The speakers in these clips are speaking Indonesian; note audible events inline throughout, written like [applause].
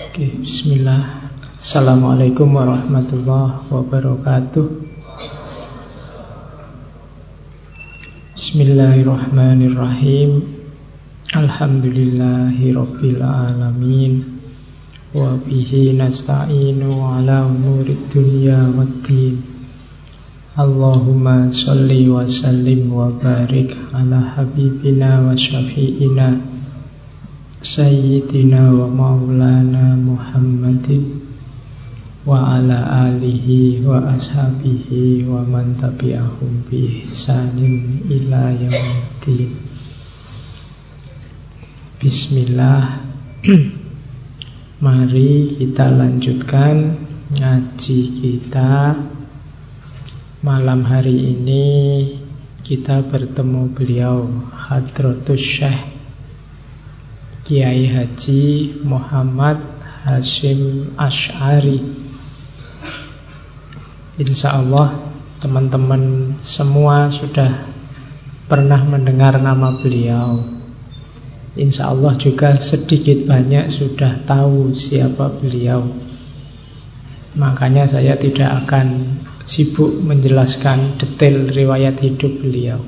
Oke, bismillah. Assalamualaikum warahmatullahi wabarakatuh. Bismillahirrahmanirrahim. Alhamdulillahi alamin. Wa bihi nasta'inu ala umurid dunya waddin. Allahumma salli wa sallim wa barik ala habibina wa syafi'ina Sayyidina wa maulana Muhammadin wa ala alihi wa ashabihi wa man tabi'ahum bi ihsanin ila yaumil Bismillah. [clears throat] Mari kita lanjutkan ngaji kita. Malam hari ini kita bertemu beliau Hadratus Syekh Kiai Haji Muhammad Hashim Ash'ari. Insya Allah teman-teman semua sudah pernah mendengar nama beliau. Insya Allah juga sedikit banyak sudah tahu siapa beliau. Makanya saya tidak akan sibuk menjelaskan detail riwayat hidup beliau.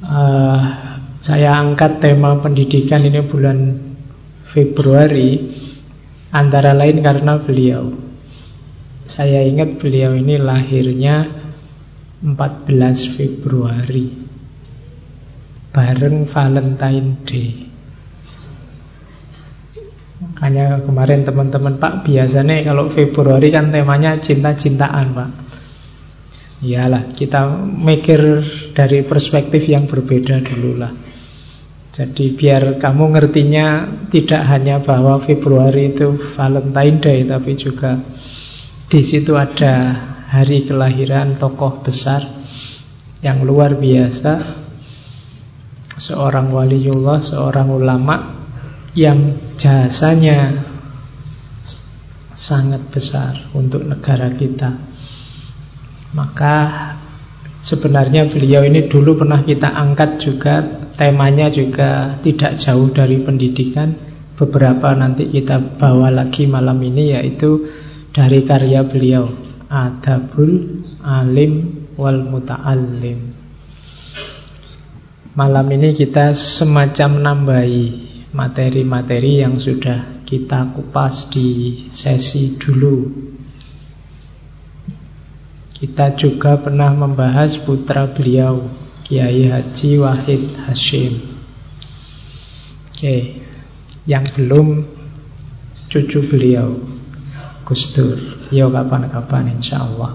Uh, saya angkat tema pendidikan ini bulan Februari antara lain karena beliau. Saya ingat beliau ini lahirnya 14 Februari bareng Valentine Day. Makanya kemarin teman-teman Pak biasanya kalau Februari kan temanya cinta-cintaan Pak. Iyalah kita mikir dari perspektif yang berbeda dulu lah. Jadi biar kamu ngertinya tidak hanya bahwa Februari itu Valentine Day Tapi juga di situ ada hari kelahiran tokoh besar yang luar biasa. Seorang waliullah, seorang ulama yang jasanya sangat besar untuk negara kita. Maka sebenarnya beliau ini dulu pernah kita angkat juga Temanya juga tidak jauh dari pendidikan. Beberapa nanti kita bawa lagi malam ini Yaitu dari karya beliau Adabul Alim Wal Muta'alim Malam ini kita semacam nambahi materi-materi yang sudah kita kupas di sesi dulu. Kita juga pernah membahas putra beliau Kiai Haji Wahid Hashim. Oke Yang belum Cucu beliau Gus Dur. Yo kapan-kapan insya Allah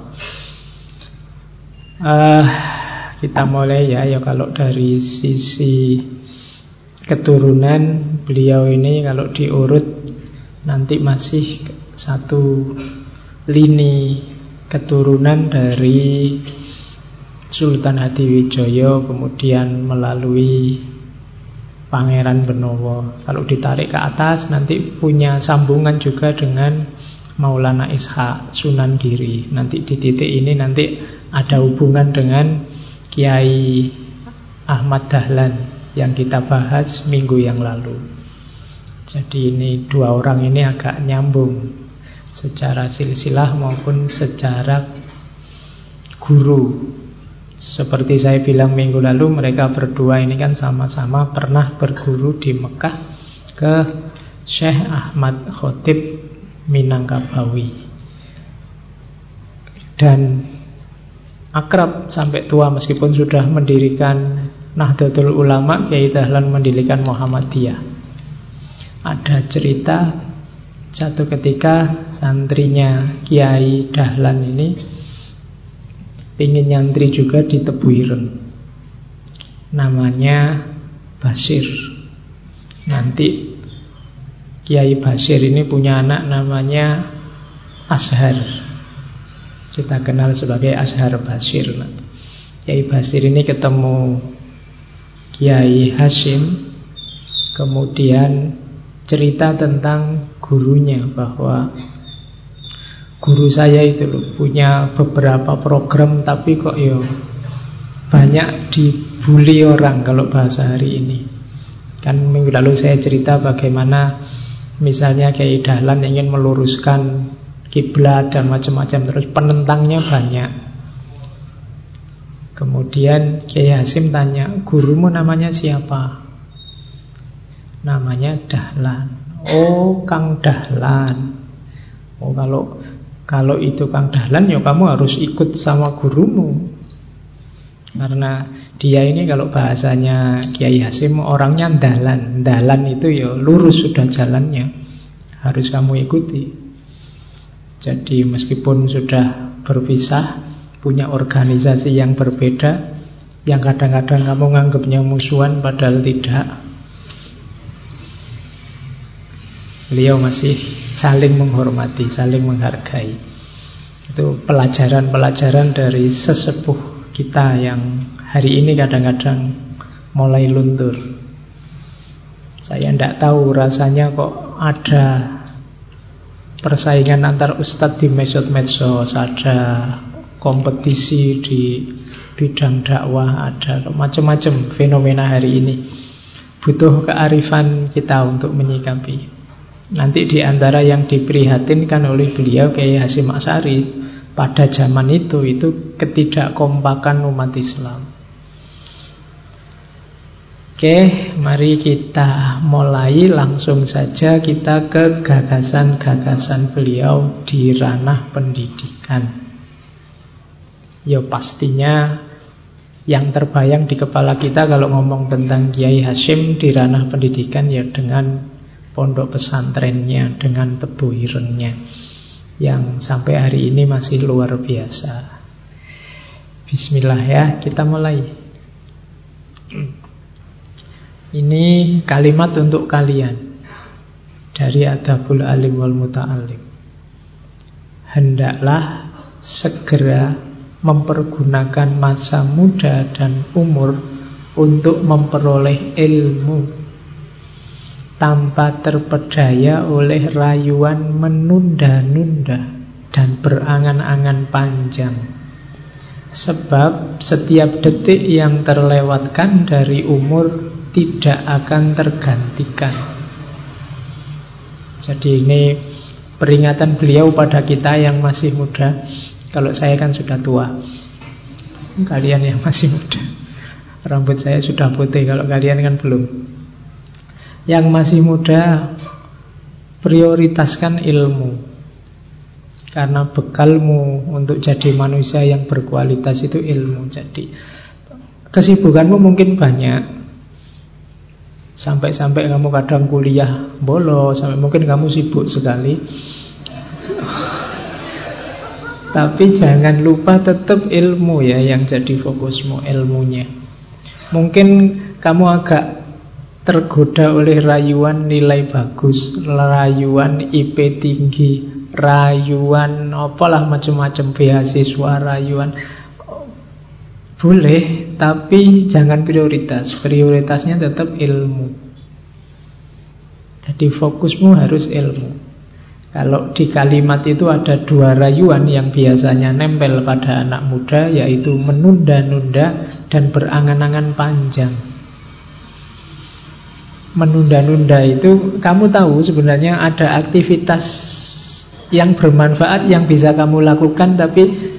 uh, Kita mulai ya Ya kalau dari sisi Keturunan Beliau ini kalau diurut Nanti masih Satu Lini Keturunan dari Sultan Hadiwijoyo kemudian melalui Pangeran Benowo. Kalau ditarik ke atas nanti punya sambungan juga dengan Maulana Ishak Sunan Giri. Nanti di titik ini nanti ada hubungan dengan Kiai Ahmad Dahlan yang kita bahas minggu yang lalu. Jadi ini dua orang ini agak nyambung secara silsilah maupun secara guru seperti saya bilang minggu lalu mereka berdua ini kan sama-sama pernah berguru di Mekah ke Syekh Ahmad Khotib Minangkabawi. Dan akrab sampai tua meskipun sudah mendirikan Nahdlatul Ulama Kiai Dahlan mendirikan Muhammadiyah. Ada cerita satu ketika santrinya Kiai Dahlan ini Ingin nyantri juga di Tebuireng Namanya Basir. Nanti Kiai Basir ini punya anak namanya Ashar. Kita kenal sebagai Ashar Basir. Kiai Basir ini ketemu Kiai Hashim Kemudian cerita tentang gurunya bahwa guru saya itu loh punya beberapa program tapi kok yo banyak dibully orang kalau bahasa hari ini. Kan minggu lalu saya cerita bagaimana Misalnya Kiai Dahlan ingin meluruskan kiblat dan macam-macam terus penentangnya banyak. Kemudian Kiai Hasim tanya, gurumu namanya siapa? Namanya Dahlan. Oh, Kang Dahlan. Oh, kalau kalau itu Kang Dahlan ya kamu harus ikut sama gurumu. Karena dia ini kalau bahasanya Kiai Hasim orangnya dalan. Dalan itu ya lurus sudah jalannya. Harus kamu ikuti. Jadi meskipun sudah berpisah, punya organisasi yang berbeda, yang kadang-kadang kamu nganggapnya musuhan padahal tidak. Beliau masih saling menghormati, saling menghargai. Itu pelajaran-pelajaran dari sesepuh kita yang hari ini kadang-kadang mulai luntur. Saya tidak tahu rasanya kok ada persaingan antar ustadz di medsos, ada kompetisi di bidang dakwah, ada macam-macam fenomena hari ini. Butuh kearifan kita untuk menyikapi. Nanti di antara yang diprihatinkan oleh beliau kayak Hasim Asari pada zaman itu itu ketidakkompakan umat Islam. Oke, mari kita mulai langsung saja kita ke gagasan-gagasan beliau di ranah pendidikan. Ya pastinya yang terbayang di kepala kita kalau ngomong tentang Kiai Hashim di ranah pendidikan ya dengan pondok pesantrennya, dengan tebu irengnya yang sampai hari ini masih luar biasa. Bismillah ya, kita mulai. Ini kalimat untuk kalian dari Adabul Alim wal Muta'alim. Hendaklah segera mempergunakan masa muda dan umur untuk memperoleh ilmu tanpa terpedaya oleh rayuan menunda-nunda dan berangan-angan panjang. Sebab setiap detik yang terlewatkan dari umur tidak akan tergantikan. Jadi ini peringatan beliau pada kita yang masih muda. Kalau saya kan sudah tua. Kalian yang masih muda. Rambut saya sudah putih, kalau kalian kan belum. Yang masih muda prioritaskan ilmu. Karena bekalmu untuk jadi manusia yang berkualitas itu ilmu. Jadi kesibukanmu mungkin banyak. Sampai-sampai kamu kadang kuliah bolos, sampai mungkin kamu sibuk sekali. Tapi jangan lupa tetap ilmu ya yang jadi fokusmu, ilmunya. Mungkin kamu agak tergoda oleh rayuan nilai bagus, rayuan IP tinggi, rayuan apalah macam-macam beasiswa, rayuan boleh, tapi jangan prioritas. Prioritasnya tetap ilmu. Jadi fokusmu harus ilmu. Kalau di kalimat itu ada dua rayuan yang biasanya nempel pada anak muda Yaitu menunda-nunda dan berangan-angan panjang menunda-nunda itu kamu tahu sebenarnya ada aktivitas yang bermanfaat yang bisa kamu lakukan tapi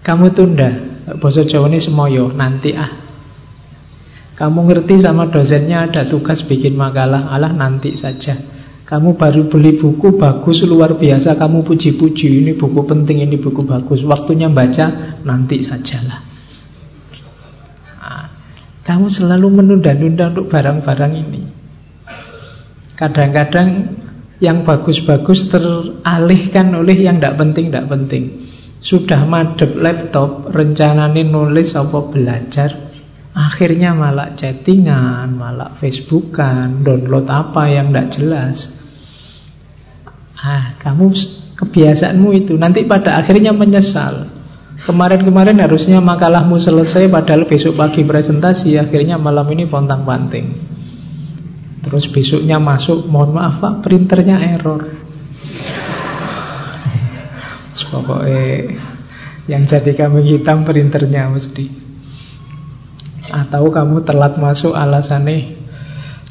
kamu tunda. Boso Jawa ini semoyo nanti ah. Kamu ngerti sama dosennya ada tugas bikin makalah, alah nanti saja. Kamu baru beli buku bagus luar biasa, kamu puji-puji ini buku penting, ini buku bagus. Waktunya baca nanti sajalah. Nah, kamu selalu menunda-nunda untuk barang-barang ini. Kadang-kadang yang bagus-bagus teralihkan oleh yang tidak penting, tidak penting. Sudah madep laptop, rencananya nulis apa belajar, akhirnya malah chattingan, malah facebookan, download apa yang tidak jelas. Ah, kamu kebiasaanmu itu nanti pada akhirnya menyesal. Kemarin-kemarin harusnya makalahmu selesai padahal besok pagi presentasi, akhirnya malam ini pontang-panting. Terus besoknya masuk, mohon maaf pak, printernya error. Pokoknya yang jadi kami hitam printernya mesti. Atau kamu telat masuk alasannya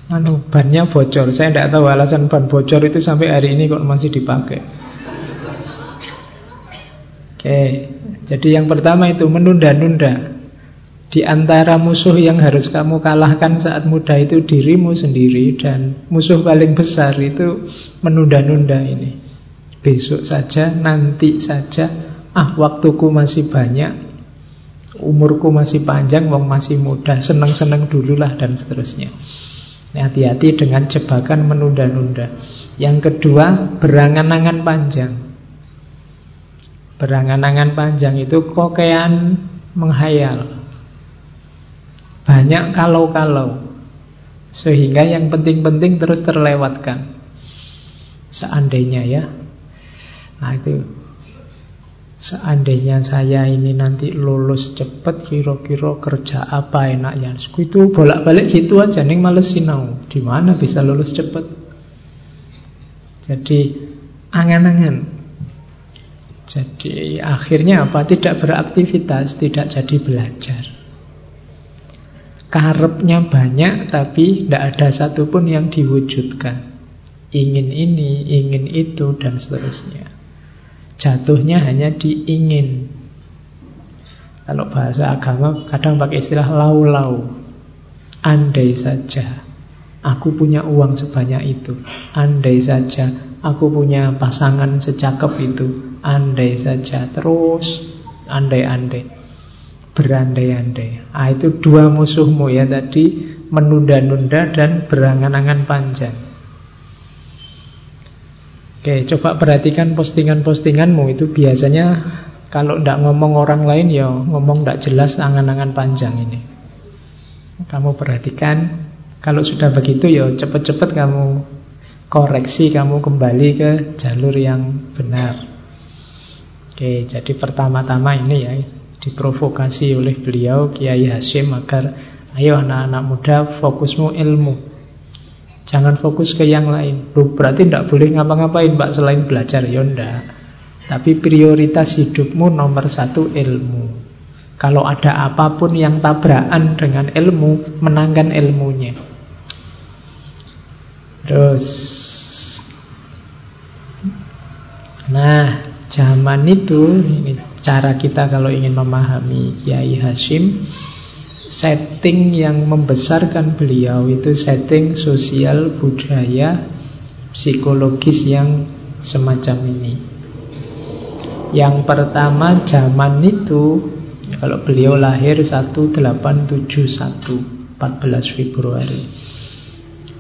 anu bannya bocor. Saya tidak tahu alasan ban bocor itu sampai hari ini kok masih dipakai. Oke, jadi yang pertama itu menunda-nunda. Di antara musuh yang harus kamu kalahkan saat muda itu dirimu sendiri dan musuh paling besar itu menunda-nunda ini. Besok saja, nanti saja, ah waktuku masih banyak, umurku masih panjang, wong masih muda, senang-senang dululah dan seterusnya. Hati-hati dengan jebakan menunda-nunda. Yang kedua, berangan-angan panjang. Berangan-angan panjang itu kokean menghayal. Banyak kalau-kalau. Sehingga yang penting-penting terus terlewatkan. Seandainya ya. Nah itu. Seandainya saya ini nanti lulus cepet Kira-kira kerja apa enaknya Itu bolak-balik gitu aja Nih males sinau. Di mana bisa lulus cepet? Jadi Angan-angan. Jadi akhirnya apa? Tidak beraktivitas Tidak jadi belajar Karepnya banyak Tapi tidak ada satupun yang diwujudkan Ingin ini, ingin itu Dan seterusnya Jatuhnya hanya diingin. Kalau bahasa agama kadang pakai istilah lau-lau. Andai saja aku punya uang sebanyak itu. Andai saja aku punya pasangan secakep itu. Andai saja terus andai-andai. Berandai-andai. Ah, itu dua musuhmu ya tadi menunda-nunda dan berangan-angan panjang. Oke, coba perhatikan postingan-postinganmu itu biasanya kalau tidak ngomong orang lain ya ngomong tidak jelas angan-angan panjang ini. Kamu perhatikan, kalau sudah begitu ya cepat-cepat kamu koreksi, kamu kembali ke jalur yang benar. Oke, jadi pertama-tama ini ya diprovokasi oleh beliau Kiai Hashim agar ayo anak-anak muda fokusmu ilmu. Jangan fokus ke yang lain. Loh, berarti tidak boleh ngapa-ngapain Pak selain belajar. Ya enggak. Tapi prioritas hidupmu nomor satu ilmu. Kalau ada apa pun yang tabrakan dengan ilmu, menangkan ilmunya. Terus. Nah, zaman itu ini cara kita kalau ingin memahami Kiai Hashim setting yang membesarkan beliau itu setting sosial budaya psikologis yang semacam ini. Yang pertama zaman itu kalau beliau lahir 1871 14 Februari.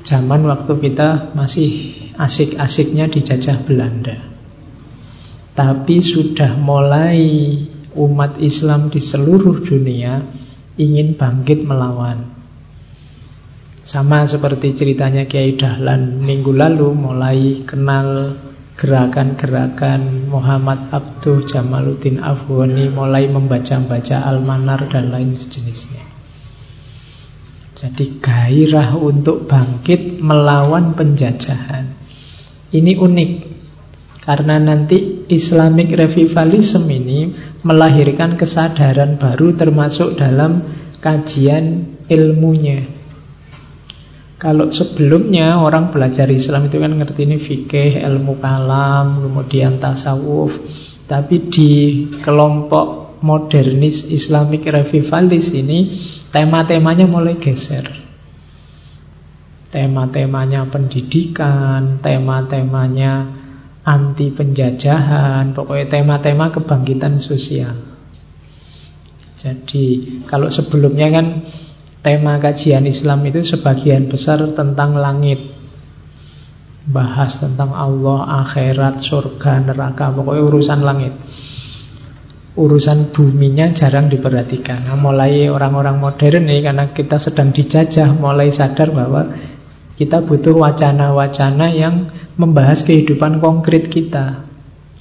Zaman waktu kita masih asik-asiknya dijajah Belanda. Tapi sudah mulai umat Islam di seluruh dunia ingin bangkit melawan. Sama seperti ceritanya Kiai Dahlan minggu lalu mulai kenal gerakan-gerakan Muhammad Abduh Jamaluddin Afghani mulai membaca-baca Al-Manar dan lain sejenisnya. Jadi gairah untuk bangkit melawan penjajahan. Ini unik karena nanti Islamic Revivalism ini melahirkan kesadaran baru termasuk dalam kajian ilmunya. Kalau sebelumnya orang belajar Islam itu kan ngerti ini fikih, ilmu kalam, kemudian tasawuf. Tapi di kelompok modernis Islamic Revivalis ini tema-temanya mulai geser. Tema-temanya pendidikan, tema-temanya anti penjajahan, pokoknya tema-tema kebangkitan sosial. Jadi kalau sebelumnya kan tema kajian Islam itu sebagian besar tentang langit. Bahas tentang Allah, akhirat, surga, neraka, pokoknya urusan langit. Urusan buminya jarang diperhatikan. Nah, mulai orang-orang modern nih karena kita sedang dijajah, mulai sadar bahwa kita butuh wacana-wacana yang membahas kehidupan konkret kita.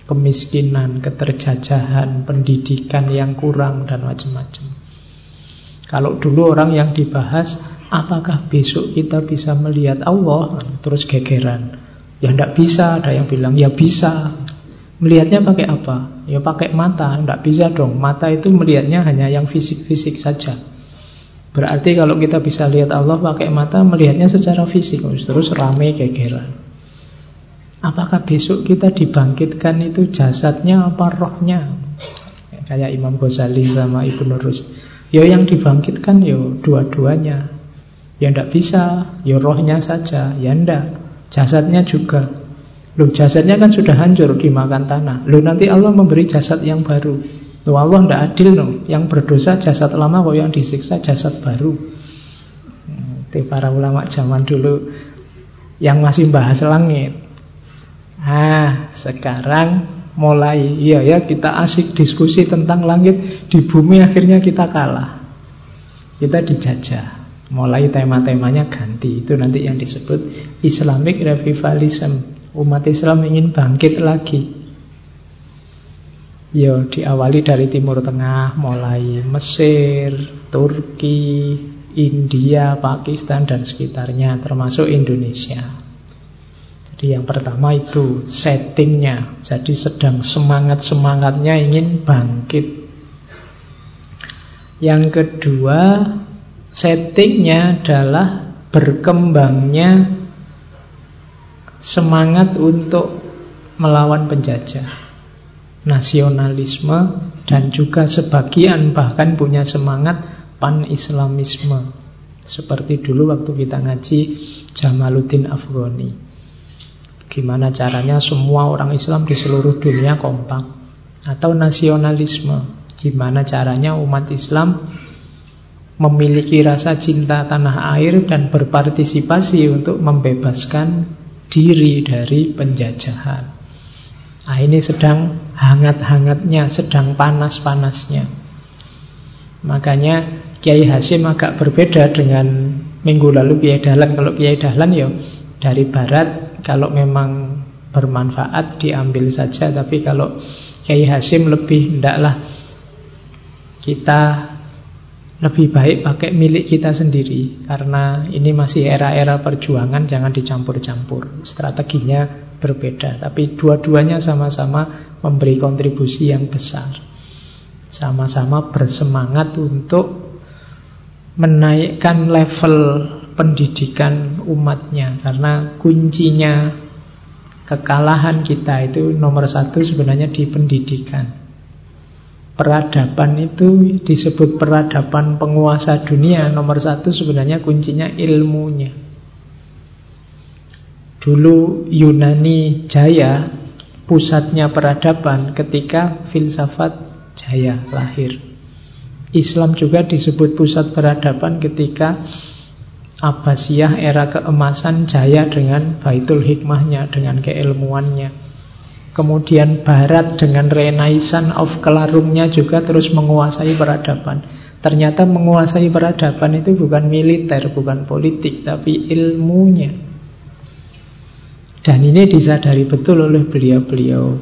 Kemiskinan, keterjajahan, pendidikan yang kurang, dan macam-macam. Kalau dulu orang yang dibahas, apakah besok kita bisa melihat Allah? Terus gegeran. Ya tidak bisa, ada yang bilang, ya bisa. Melihatnya pakai apa? Ya pakai mata, tidak bisa dong. Mata itu melihatnya hanya yang fisik-fisik saja. Berarti kalau kita bisa lihat Allah pakai mata, melihatnya secara fisik, terus rame kegeran. Apakah besok kita dibangkitkan itu jasadnya apa rohnya? Kayak Imam Ghazali sama Ibnu Rus. Ya yang dibangkitkan ya dua-duanya. Ya ndak bisa, ya rohnya saja, ya ndak. Jasadnya juga. Loh jasadnya kan sudah hancur dimakan tanah. Loh nanti Allah memberi jasad yang baru. Loh Allah tidak adil no. Yang berdosa jasad lama kok yang disiksa jasad baru. Itu para ulama zaman dulu yang masih bahas langit. Ah, sekarang mulai iya ya kita asik diskusi tentang langit di bumi akhirnya kita kalah. Kita dijajah. Mulai tema-temanya ganti. Itu nanti yang disebut Islamic Revivalism. Umat Islam ingin bangkit lagi Ya diawali dari Timur Tengah Mulai Mesir, Turki, India, Pakistan dan sekitarnya Termasuk Indonesia. Jadi yang pertama itu settingnya. Jadi sedang semangat-semangatnya ingin bangkit. Yang kedua settingnya adalah berkembangnya semangat untuk melawan penjajah nasionalisme dan juga sebagian bahkan punya semangat pan-islamisme. Seperti dulu waktu kita ngaji Jamaluddin Afghani. Gimana caranya semua orang Islam di seluruh dunia kompak? Atau nasionalisme? Gimana caranya umat Islam memiliki rasa cinta tanah air dan berpartisipasi untuk membebaskan diri dari penjajahan? Nah ini sedang hangat-hangatnya, sedang panas-panasnya. Makanya Kiai Hasim agak berbeda dengan minggu lalu Kiai Dahlan. Kalau Kiai Dahlan ya dari barat, kalau memang bermanfaat diambil saja. Tapi kalau Kiai Hasim lebih hendaklah kita lebih baik pakai milik kita sendiri karena ini masih era-era perjuangan jangan dicampur-campur strateginya berbeda tapi dua-duanya sama-sama memberi kontribusi yang besar. Sama-sama bersemangat untuk menaikkan level pendidikan umatnya karena kuncinya kekalahan kita itu nomor satu sebenarnya di pendidikan. Peradaban itu disebut peradaban penguasa dunia Nomor satu sebenarnya kuncinya ilmunya Dulu Yunani jaya Pusatnya peradaban ketika filsafat jaya lahir Islam juga disebut pusat peradaban ketika Abbasiyah era keemasan jaya dengan Baitul Hikmahnya Dengan keilmuannya Kemudian Barat dengan Renaissance of Kelarungnya juga terus menguasai peradaban. Ternyata menguasai peradaban itu bukan militer, bukan politik, tapi ilmunya. Dan ini disadari betul oleh beliau-beliau,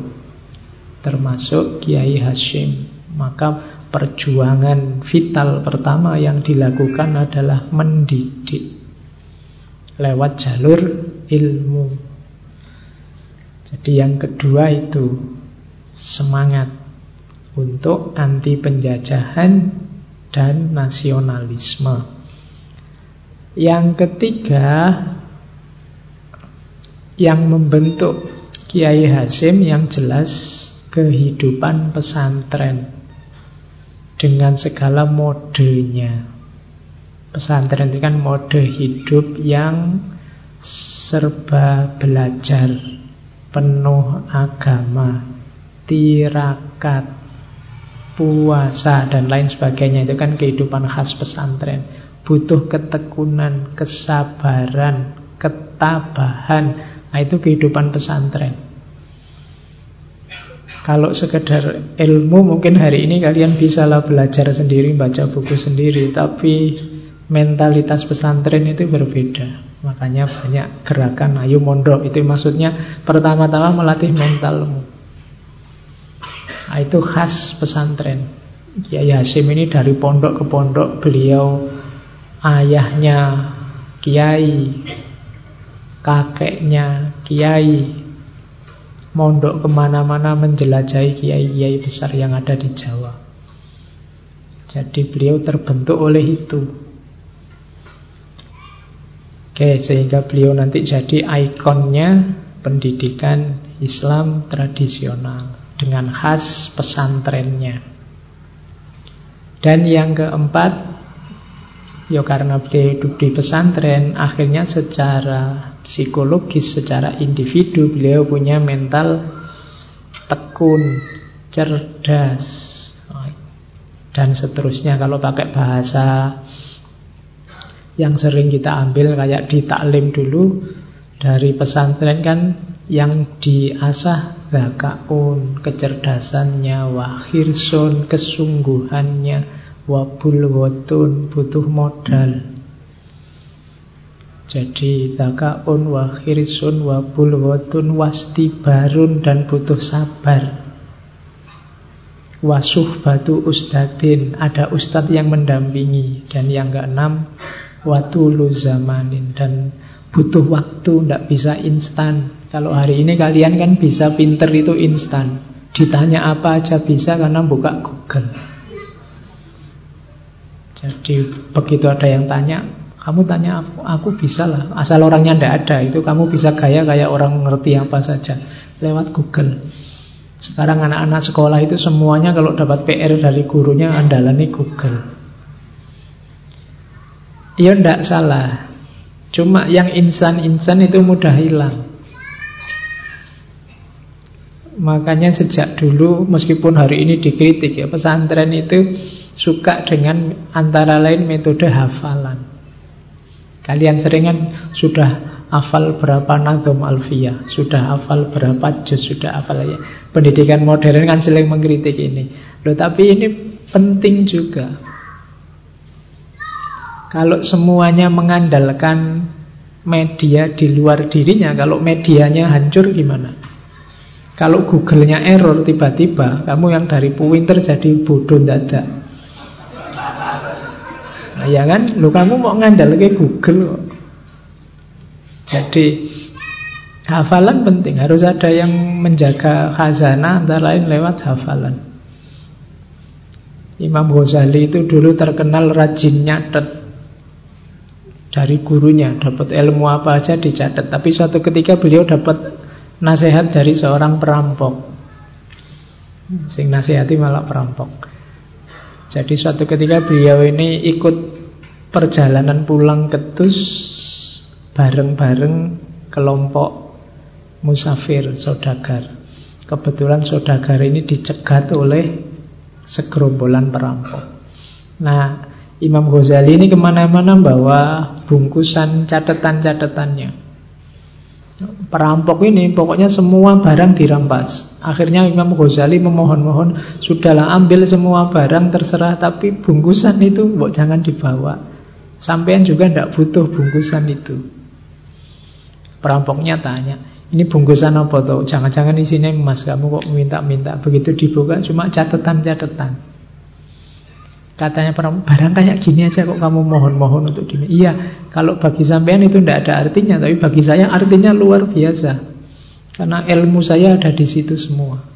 termasuk Kiai Hashim. Maka perjuangan vital pertama yang dilakukan adalah mendidik lewat jalur ilmu. Jadi yang kedua itu semangat untuk anti penjajahan dan nasionalisme. Yang ketiga yang membentuk Kiai Hasim yang jelas kehidupan pesantren dengan segala modenya. Pesantren itu kan mode hidup yang serba belajar penuh agama, tirakat, puasa dan lain sebagainya itu kan kehidupan khas pesantren. Butuh ketekunan, kesabaran, ketabahan. Nah, itu kehidupan pesantren. Kalau sekedar ilmu mungkin hari ini kalian bisalah belajar sendiri, baca buku sendiri, tapi mentalitas pesantren itu berbeda. Makanya banyak gerakan ayo mondok itu maksudnya pertama-tama melatih mentalmu. Nah, itu khas pesantren. Kiai Hasim ini dari pondok ke pondok beliau ayahnya kiai, kakeknya kiai, mondok ke mana-mana menjelajahi kiai-kiai besar yang ada di Jawa. Jadi beliau terbentuk oleh itu Oke, sehingga beliau nanti jadi ikonnya pendidikan Islam tradisional dengan khas pesantrennya. Dan yang keempat, ya karena beliau hidup di pesantren, akhirnya secara psikologis, secara individu beliau punya mental tekun, cerdas, dan seterusnya. Kalau pakai bahasa yang sering kita ambil kayak di taklim dulu dari pesantren kan yang diasah zakaun kecerdasannya wahirsun kesungguhannya wabul wotun butuh modal jadi zakaun wahirsun wabul wotun wastibarun dan butuh sabar wasuh batu ustadin ada ustadz yang mendampingi dan yang keenam watulu zamanin dan butuh waktu, tidak bisa instan. Kalau hari ini kalian kan bisa pinter itu instan. Ditanya apa aja bisa karena buka Google. Jadi begitu ada yang tanya, kamu tanya aku, aku bisa lah. Asal orangnya tidak ada, itu kamu bisa gaya kayak orang ngerti apa saja lewat Google. Sekarang anak-anak sekolah itu semuanya kalau dapat PR dari gurunya andalani Google. Ya tidak salah Cuma yang insan-insan itu mudah hilang Makanya sejak dulu meskipun hari ini dikritik ya Pesantren itu suka dengan antara lain metode hafalan Kalian seringan sudah hafal berapa nadom alfiyah Sudah hafal berapa juz Sudah hafal ya Pendidikan modern kan sering mengkritik ini Loh tapi ini penting juga kalau semuanya mengandalkan media di luar dirinya, kalau medianya hancur gimana? Kalau Google-nya error tiba-tiba, kamu yang dari Puwinter jadi bodoh dada. Ya kan? Lu kamu mau ngandal ke Google Jadi hafalan penting, harus ada yang menjaga khazanah antara lain lewat hafalan. Imam Ghazali itu dulu terkenal rajin nyatet dari gurunya, dapat ilmu apa aja dicatat. Tapi suatu ketika beliau dapat nasihat dari seorang perampok. Sing nasihati malah perampok. Jadi suatu ketika beliau ini ikut perjalanan pulang ke Tus bareng-bareng kelompok musafir saudagar. Kebetulan saudagar ini dicegat oleh segerombolan perampok. Nah, Imam Ghazali ini ke mana-mana bawa bungkusan catatan-catatannya. Perampok ini pokoknya semua barang dirampas. Akhirnya Imam Ghazali memohon-mohon, sudahlah ambil semua barang terserah, tapi bungkusan itu mbok jangan dibawa. Sampean juga tidak butuh bungkusan itu. Perampoknya tanya, ini bungkusan apa tuh? Jangan-jangan isinya emas, kamu kok minta-minta. Begitu dibuka cuma catatan-catatan. Katanya barang kayak gini aja kok kamu mohon-mohon untuk dini. Iya, kalau bagi sampean itu tidak ada artinya, tapi bagi saya artinya luar biasa. Karena ilmu saya ada di situ semua.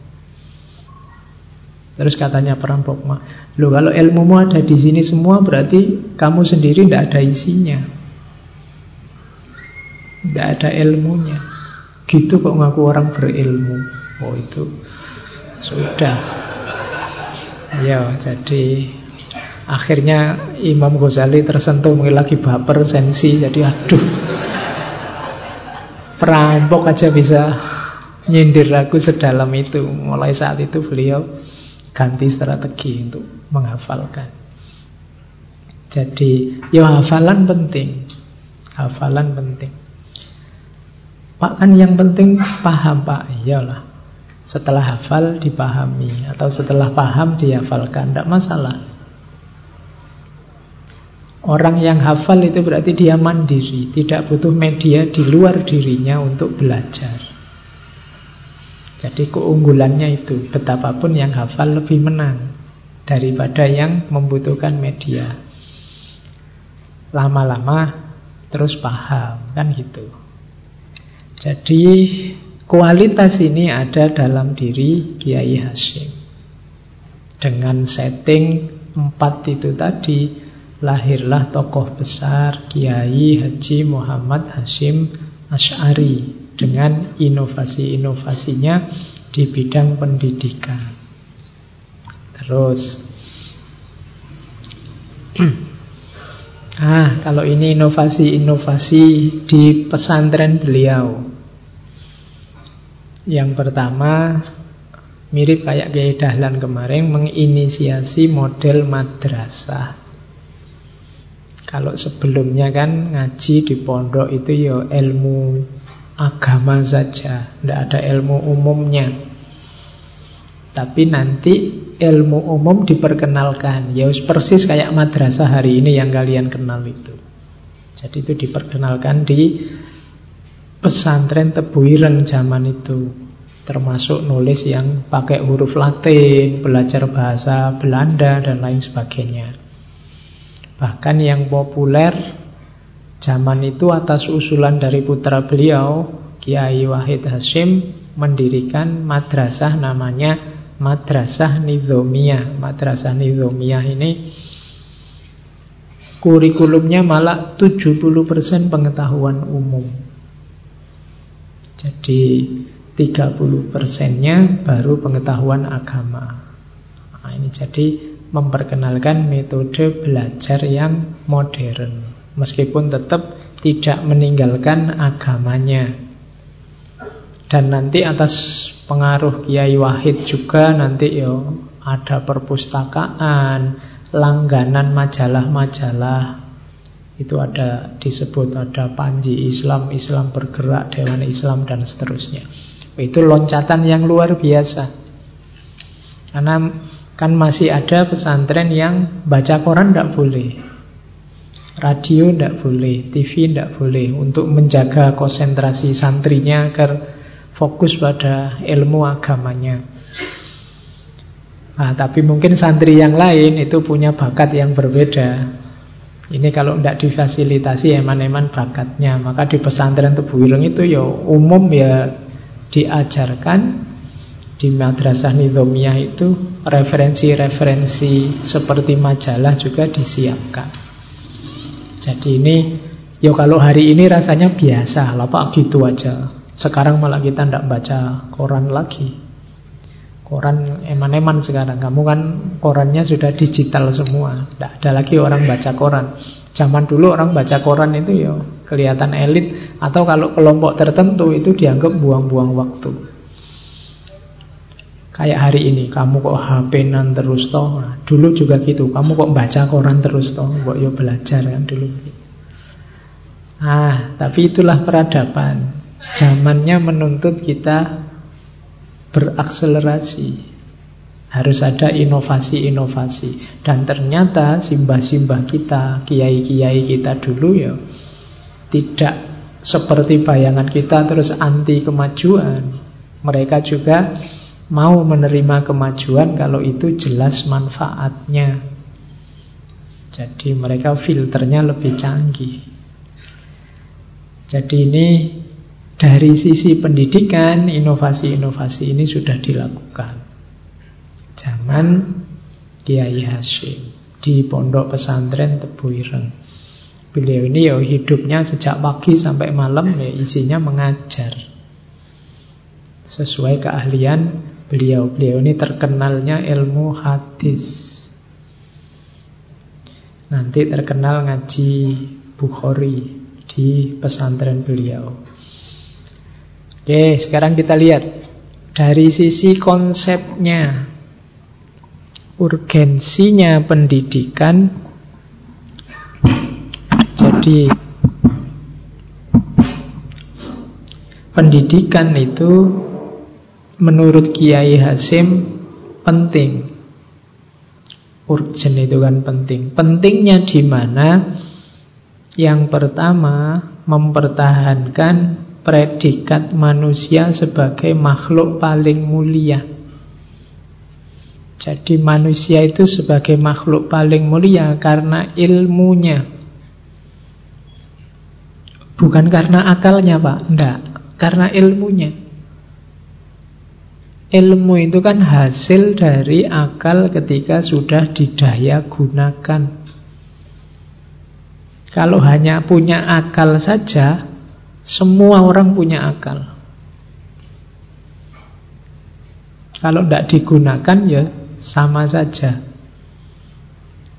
Terus katanya perampok mah, lo kalau ilmumu ada di sini semua berarti kamu sendiri tidak ada isinya, tidak ada ilmunya. Gitu kok ngaku orang berilmu. Oh itu sudah. Ya, jadi Akhirnya Imam Ghazali tersentuh mungkin lagi baper sensi jadi aduh perampok aja bisa nyindir aku sedalam itu. Mulai saat itu beliau ganti strategi untuk menghafalkan. Jadi, ya hafalan penting. Hafalan penting. Pak kan yang penting paham Pak. Iyalah. Setelah hafal dipahami atau setelah paham dihafalkan, tidak masalah. Orang yang hafal itu berarti dia mandiri, tidak butuh media di luar dirinya untuk belajar. Jadi keunggulannya itu, betapapun yang hafal lebih menang daripada yang membutuhkan media. Lama-lama terus paham, kan gitu. Jadi kualitas ini ada dalam diri Kiai Hashim. Dengan setting empat itu tadi, lahirlah tokoh besar Kiai Haji Muhammad Hashim Ash'ari dengan inovasi-inovasinya di bidang pendidikan. Terus [clears throat] Ah, kalau ini inovasi-inovasi di pesantren beliau. Yang pertama, mirip kayak Kiai Dahlan kemarin, menginisiasi model madrasah. Kalau sebelumnya kan ngaji di pondok itu ya ilmu agama saja, tidak ada ilmu umumnya. Tapi nanti ilmu umum diperkenalkan. Ya persis kayak madrasah hari ini yang kalian kenal itu. Jadi itu diperkenalkan di pesantren Tebuireng zaman itu. Termasuk nulis yang pakai huruf Latin, belajar bahasa Belanda dan lain sebagainya. Bahkan yang populer zaman itu atas usulan dari putra beliau, Kiai Wahid Hashim mendirikan madrasah namanya madrasah nizomiyah. Madrasah nizomiyah ini kurikulumnya malah 70% pengetahuan umum. Jadi 30 persennya baru pengetahuan agama. Nah, ini jadi memperkenalkan metode belajar yang modern. Meskipun tetap tidak meninggalkan agamanya. Dan nanti atas pengaruh Kiai Wahid juga nanti yo ada perpustakaan, langganan majalah-majalah itu ada disebut ada Panji Islam, Islam bergerak, Dewan Islam dan seterusnya. Itu loncatan yang luar biasa. Karena kan masih ada pesantren yang baca koran tidak boleh. Radio tidak boleh, TV tidak boleh untuk menjaga konsentrasi santrinya agar fokus pada ilmu agamanya. Nah, tapi mungkin santri yang lain itu punya bakat yang berbeda. Ini kalau tidak difasilitasi eman-eman bakatnya, maka di pesantren Tebuireng itu ya umum ya diajarkan di madrasah nizomiyah itu referensi-referensi seperti majalah juga disiapkan. Jadi ini ya kalau hari ini rasanya biasa lah Pak gitu aja. Sekarang malah kita tidak baca koran lagi. Koran eman-eman sekarang. Kamu kan korannya sudah digital semua. Tidak ada lagi orang baca koran. Zaman dulu orang baca koran itu ya kelihatan elit. Atau kalau kelompok tertentu itu dianggap buang-buang waktu. Kayak hari ini, kamu kok HP-nan terus toh. Nah, dulu juga gitu, kamu kok baca koran terus toh. Kok yo belajar kan dulu. Ah, tapi itulah peradaban. Zamannya menuntut kita berakselerasi. Harus ada inovasi-inovasi. Dan ternyata simbah-simbah kita, kiai-kiai kita dulu ya tidak seperti bayangan kita terus anti kemajuan. Mereka juga mau menerima kemajuan kalau itu jelas manfaatnya. Jadi mereka filternya lebih canggih. Jadi ini dari sisi pendidikan, inovasi-inovasi ini sudah dilakukan. Zaman Kiai Hashim di pondok pesantren Tebuireng. Beliau ini ya hidupnya sejak pagi sampai malam ya isinya mengajar. Sesuai keahlian beliau. Beliau ini terkenalnya ilmu hadis. Nanti terkenal ngaji Bukhari di pesantren beliau. Oke, sekarang kita lihat dari sisi konsepnya, urgensinya pendidikan. Jadi pendidikan itu menurut Kiai Hasim penting. Urgen itu kan penting. Pentingnya di mana? Yang pertama mempertahankan predikat manusia sebagai makhluk paling mulia. Jadi manusia itu sebagai makhluk paling mulia karena ilmunya. Bukan karena akalnya Pak, enggak. Karena ilmunya. Ilmu itu kan hasil dari akal ketika sudah didaya gunakan. Kalau hanya punya akal saja, semua orang punya akal. Kalau tidak digunakan ya sama saja.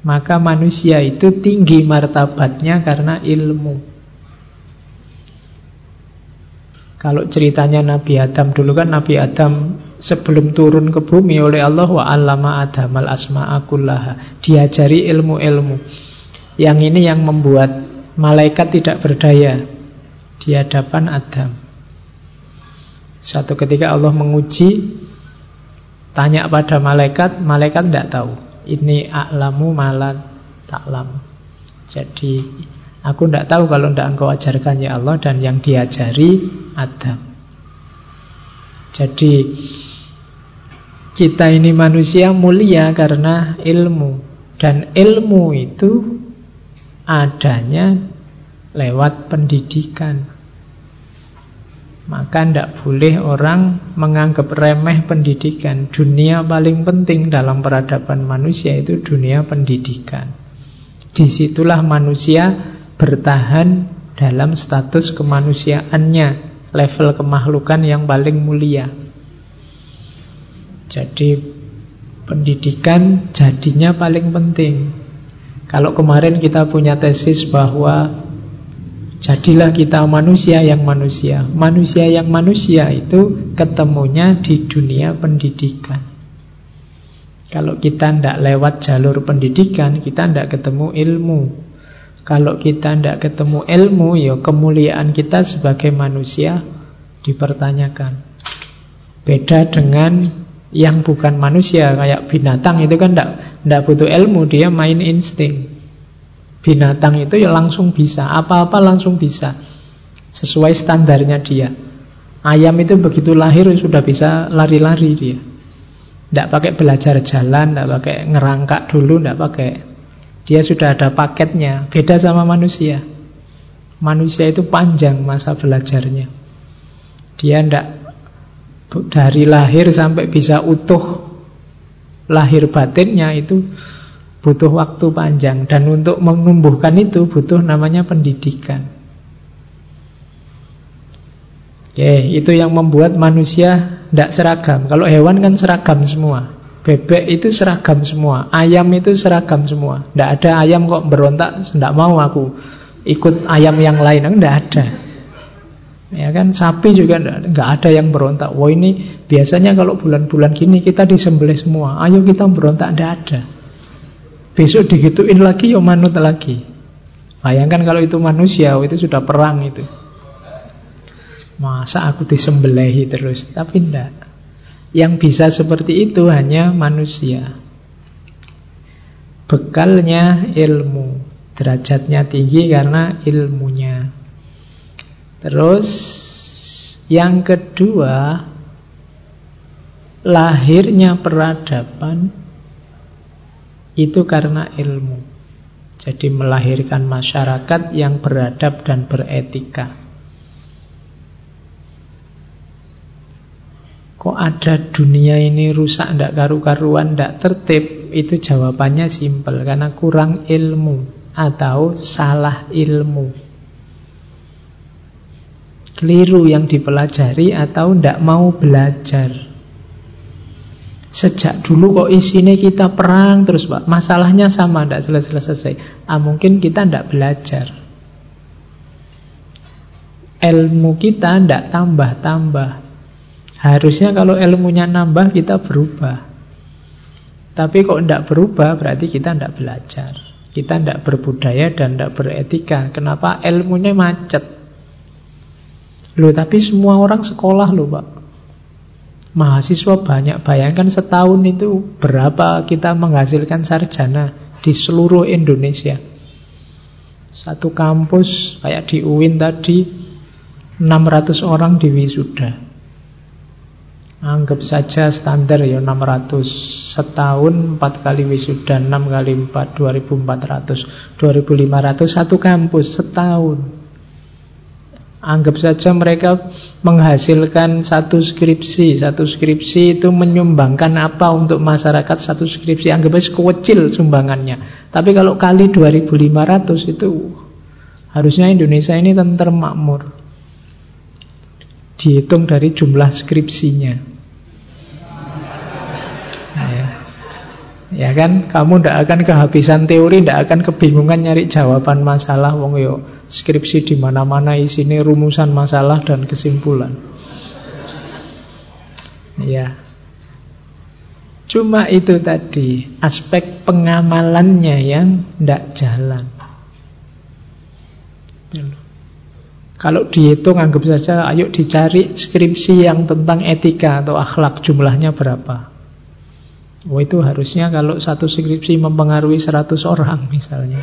Maka manusia itu tinggi martabatnya karena ilmu. Kalau ceritanya Nabi Adam dulu kan Nabi Adam sebelum turun ke bumi oleh Allah wa allama adamal asma'akullaha diajari ilmu-ilmu. Yang ini yang membuat malaikat tidak berdaya di hadapan Adam. Satu ketika Allah menguji tanya pada malaikat, malaikat tidak tahu. Ini aklamu malat taklam. Jadi aku tidak tahu kalau tidak engkau ajarkan ya Allah dan yang diajari Adam. Jadi kita ini manusia mulia karena ilmu dan ilmu itu adanya lewat pendidikan. Maka tidak boleh orang menganggap remeh pendidikan. Dunia paling penting dalam peradaban manusia itu dunia pendidikan. Di situlah manusia bertahan dalam status kemanusiaannya, level kemahlukan yang paling mulia. Jadi pendidikan jadinya paling penting. Kalau kemarin kita punya tesis bahwa jadilah kita manusia yang manusia. Manusia yang manusia itu ketemunya di dunia pendidikan. Kalau kita tidak lewat jalur pendidikan, kita tidak ketemu ilmu. Kalau kita tidak ketemu ilmu, ya kemuliaan kita sebagai manusia dipertanyakan. Beda dengan yang bukan manusia kayak binatang itu kan tidak butuh ilmu dia main insting. Binatang itu ya langsung bisa apa-apa langsung bisa sesuai standarnya dia. Ayam itu begitu lahir sudah bisa lari-lari dia. Tidak pakai belajar jalan tidak pakai ngerangkak dulu tidak pakai. Dia sudah ada paketnya beda sama manusia. Manusia itu panjang masa belajarnya. Dia tidak dari lahir sampai bisa utuh lahir batinnya itu butuh waktu panjang dan untuk menumbuhkan itu butuh namanya pendidikan. Oke, itu yang membuat manusia tidak seragam. Kalau hewan kan seragam semua. Bebek itu seragam semua. Ayam itu seragam semua. Tidak ada ayam kok berontak, tidak mau aku ikut ayam yang lain. Tidak ada. Ya kan sapi juga nggak ada yang berontak. Wah ini biasanya kalau bulan-bulan gini kita disembelih semua. Ayo kita berontak tidak ada. Besok digituin lagi ya manut lagi. Bayangkan kalau itu manusia, oh, itu sudah perang itu. Masa aku disembelihi terus? Tapi tidak. Yang bisa seperti itu hanya manusia. Bekalnya ilmu. Derajatnya tinggi karena ilmunya. Terus yang kedua lahirnya peradaban itu karena ilmu. Jadi melahirkan masyarakat yang beradab dan beretika. Kok ada dunia ini rusak, ndak karu-karuan, ndak tertib? Itu jawabannya simpel, karena kurang ilmu atau salah ilmu keliru yang dipelajari atau tidak mau belajar. Sejak dulu kok isinya kita perang terus Pak. Masalahnya sama, tidak selesai-selesai. Ah, mungkin kita tidak belajar. Ilmu kita tidak tambah-tambah. Harusnya kalau ilmunya nambah kita berubah. Tapi kok tidak berubah berarti kita tidak belajar. Kita tidak berbudaya dan tidak beretika. Kenapa? Ilmunya macet. Loh tapi semua orang sekolah loh Pak. Mahasiswa banyak. Bayangkan setahun itu Berapa kita menghasilkan sarjana Di seluruh Indonesia. Satu kampus Kayak di UIN tadi 600 orang di wisuda. Anggap saja standar ya 600 Setahun 4 kali wisuda 6 kali 4 2400 2500 Satu kampus setahun Anggap saja mereka menghasilkan satu skripsi Satu skripsi itu menyumbangkan apa untuk masyarakat satu skripsi Anggap saja kecil sumbangannya Tapi kalau kali 2500 itu Harusnya Indonesia ini tenter makmur. Dihitung dari jumlah skripsinya. Ya. Ya kan, kamu tidak akan kehabisan teori, tidak akan kebingungan nyari jawaban masalah. Wong yo skripsi di mana-mana isinya rumusan masalah dan kesimpulan. Ya, Cuma itu tadi aspek pengamalannya yang tidak jalan. Kalau dihitung anggap saja ayo dicari skripsi yang tentang etika atau akhlak jumlahnya berapa. Oh itu harusnya kalau satu skripsi mempengaruhi 100 orang misalnya.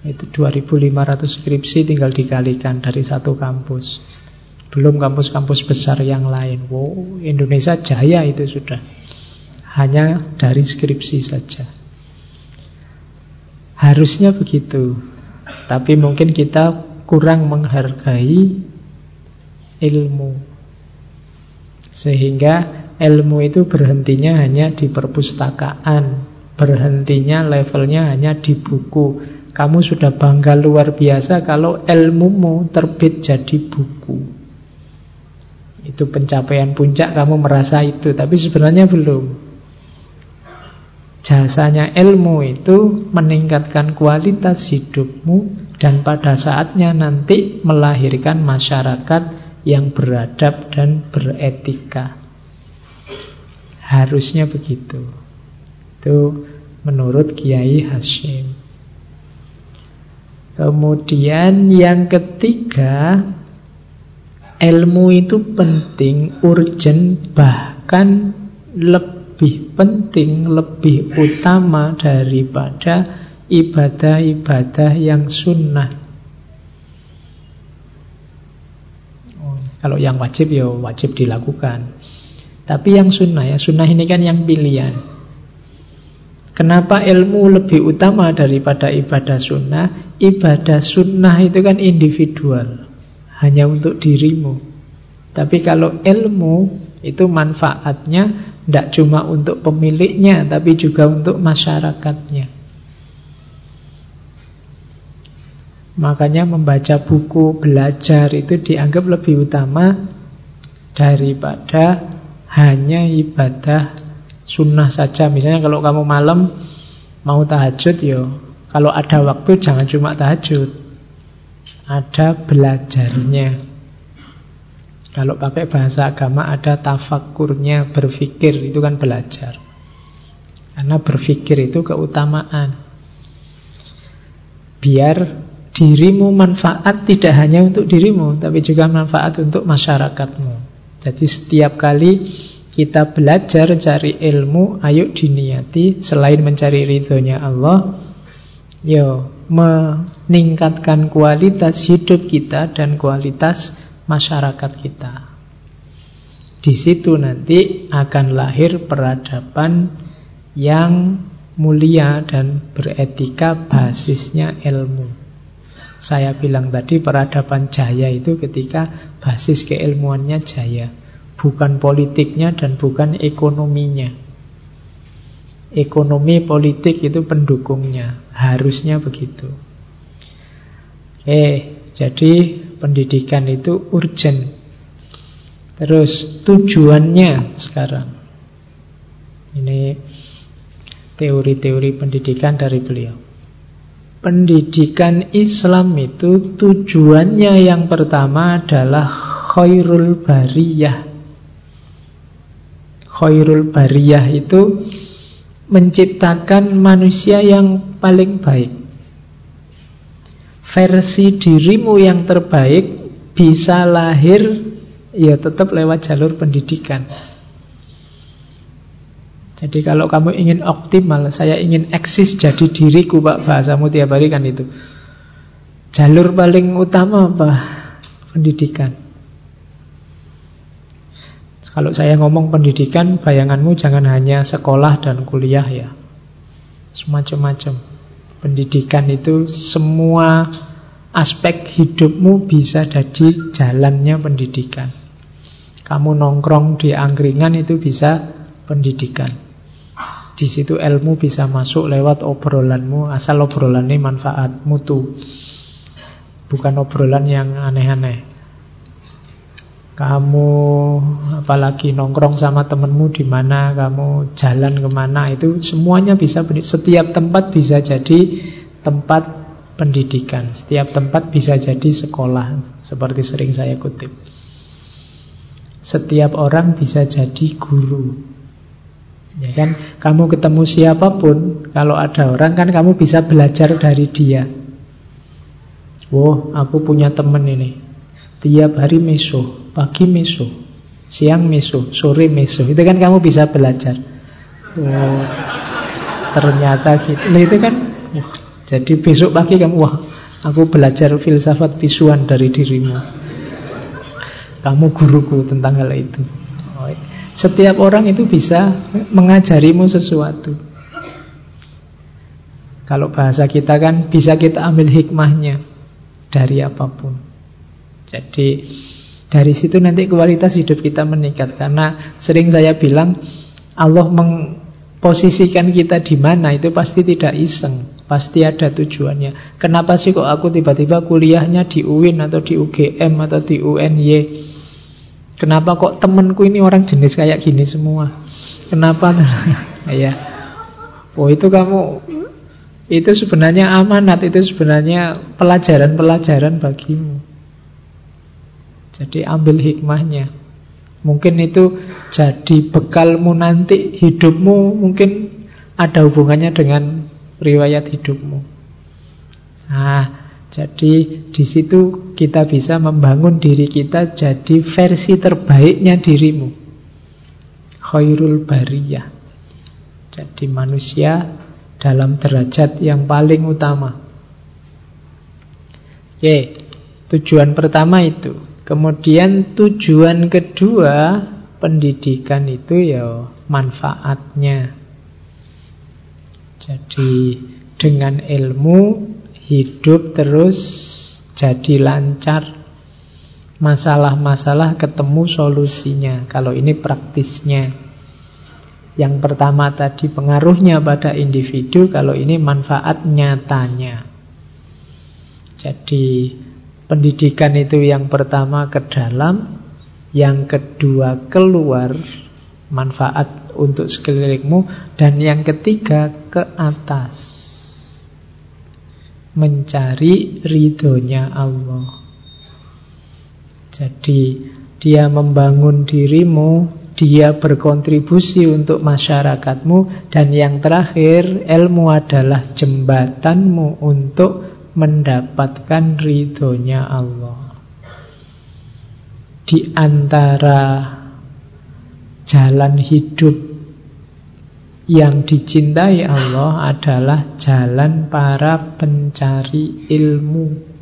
Itu 2500 skripsi tinggal dikalikan dari satu kampus. Belum kampus-kampus besar yang lain. Wow, Indonesia jaya itu sudah. Hanya dari skripsi saja. Harusnya begitu. Tapi mungkin kita kurang menghargai ilmu. Sehingga ilmu itu berhentinya hanya di perpustakaan, berhentinya levelnya hanya di buku. Kamu sudah bangga luar biasa kalau ilmumu terbit jadi buku. Itu pencapaian puncak kamu merasa itu, tapi sebenarnya belum. Jasanya ilmu itu meningkatkan kualitas hidupmu dan pada saatnya nanti melahirkan masyarakat yang beradab dan beretika. Harusnya begitu. Itu menurut Kiai Hashim. Kemudian yang ketiga, ilmu itu penting, urgent, bahkan lebih penting, lebih utama daripada ibadah-ibadah yang sunnah. Oh, kalau yang wajib ya wajib dilakukan. Tapi yang sunnah ya, sunnah ini kan yang pilihan. Kenapa ilmu lebih utama daripada ibadah sunnah? Ibadah sunnah itu kan individual, hanya untuk dirimu. Tapi kalau ilmu itu manfaatnya tidak cuma untuk pemiliknya, tapi juga untuk masyarakatnya. Makanya membaca buku, belajar itu dianggap lebih utama daripada hanya ibadah sunnah saja. Misalnya kalau kamu malam mau tahajud yo, kalau ada waktu jangan cuma tahajud. Ada belajarnya. Kalau pakai bahasa agama ada tafakurnya, berpikir itu kan belajar. Karena berpikir itu keutamaan. Biar dirimu manfaat tidak hanya untuk dirimu, tapi juga manfaat untuk masyarakatmu. Jadi setiap kali kita belajar cari ilmu, ayo diniati selain mencari ridhonya Allah, yo meningkatkan kualitas hidup kita dan kualitas masyarakat kita. Di situ nanti akan lahir peradaban yang mulia dan beretika basisnya ilmu. Saya bilang tadi peradaban jaya itu ketika basis keilmuannya jaya. Bukan politiknya dan bukan ekonominya. Ekonomi politik itu pendukungnya. Harusnya begitu. Oke, jadi pendidikan itu urgent. Terus tujuannya sekarang. Ini teori-teori pendidikan dari beliau Pendidikan Islam itu tujuannya yang pertama adalah khairul bariyah. Khairul bariyah itu menciptakan manusia yang paling baik. Versi dirimu yang terbaik bisa lahir ya tetap lewat jalur pendidikan. Jadi kalau kamu ingin optimal, saya ingin eksis jadi diriku Pak. Bahasamu tiap hari kan itu. Jalur paling utama apa? Pendidikan. Kalau saya ngomong pendidikan, bayanganmu jangan hanya sekolah dan kuliah ya. Semacam-macam. Pendidikan itu semua aspek hidupmu bisa jadi jalannya pendidikan. Kamu nongkrong di angkringan itu bisa pendidikan di situ ilmu bisa masuk lewat obrolanmu asal obrolannya manfaat mutu. Bukan obrolan yang aneh-aneh. Kamu apalagi nongkrong sama temenmu di mana, kamu jalan ke mana, itu semuanya bisa, setiap tempat bisa jadi tempat pendidikan. Setiap tempat bisa jadi sekolah, seperti sering saya kutip. Setiap orang bisa jadi guru. Ya kan, kamu ketemu siapa pun, kalau ada orang kan kamu bisa belajar dari dia. Oh, aku punya temen ini. Tiap hari meso, Pagi meso, siang meso, sore meso. Itu kan kamu bisa belajar. Oh, ternyata gitu. Nah, itu kan, wah, jadi besok pagi kamu, wah, aku belajar filsafat visuan dari dirimu. Kamu guruku tentang hal itu. Setiap orang itu bisa mengajarimu sesuatu. Kalau bahasa kita kan bisa kita ambil hikmahnya dari apa pun. Jadi dari situ nanti kualitas hidup kita meningkat Karena sering saya bilang Allah memposisikan kita di mana itu pasti tidak iseng Pasti ada tujuannya Kenapa sih kok aku tiba-tiba kuliahnya di UIN atau di UGM atau di UNY Kenapa kok temenku ini orang jenis kayak gini semua Kenapa? [laughs] ya Oh itu kamu Itu sebenarnya amanat Itu sebenarnya pelajaran-pelajaran bagimu jadi ambil hikmahnya. Mungkin itu jadi bekalmu nanti hidupmu mungkin ada hubungannya dengan riwayat hidupmu. Nah, jadi di situ kita bisa membangun diri kita jadi versi terbaiknya dirimu. Khairul bariyah. Jadi manusia dalam derajat yang paling utama. Oke, tujuan pertama itu Kemudian tujuan kedua pendidikan itu ya manfaatnya. Jadi dengan ilmu hidup terus jadi lancar. Masalah-masalah ketemu solusinya. Kalau ini praktisnya. Yang pertama tadi pengaruhnya pada individu, kalau ini manfaat nyatanya. Jadi Pendidikan itu yang pertama ke dalam, yang kedua keluar, manfaat untuk sekelilingmu, dan yang ketiga ke atas, mencari ridhonya Allah. Jadi dia membangun dirimu, dia berkontribusi untuk masyarakatmu, dan yang terakhir ilmu adalah jembatanmu untuk mendapatkan ridhonya Allah. Di antara jalan hidup yang dicintai Allah adalah jalan para pencari ilmu.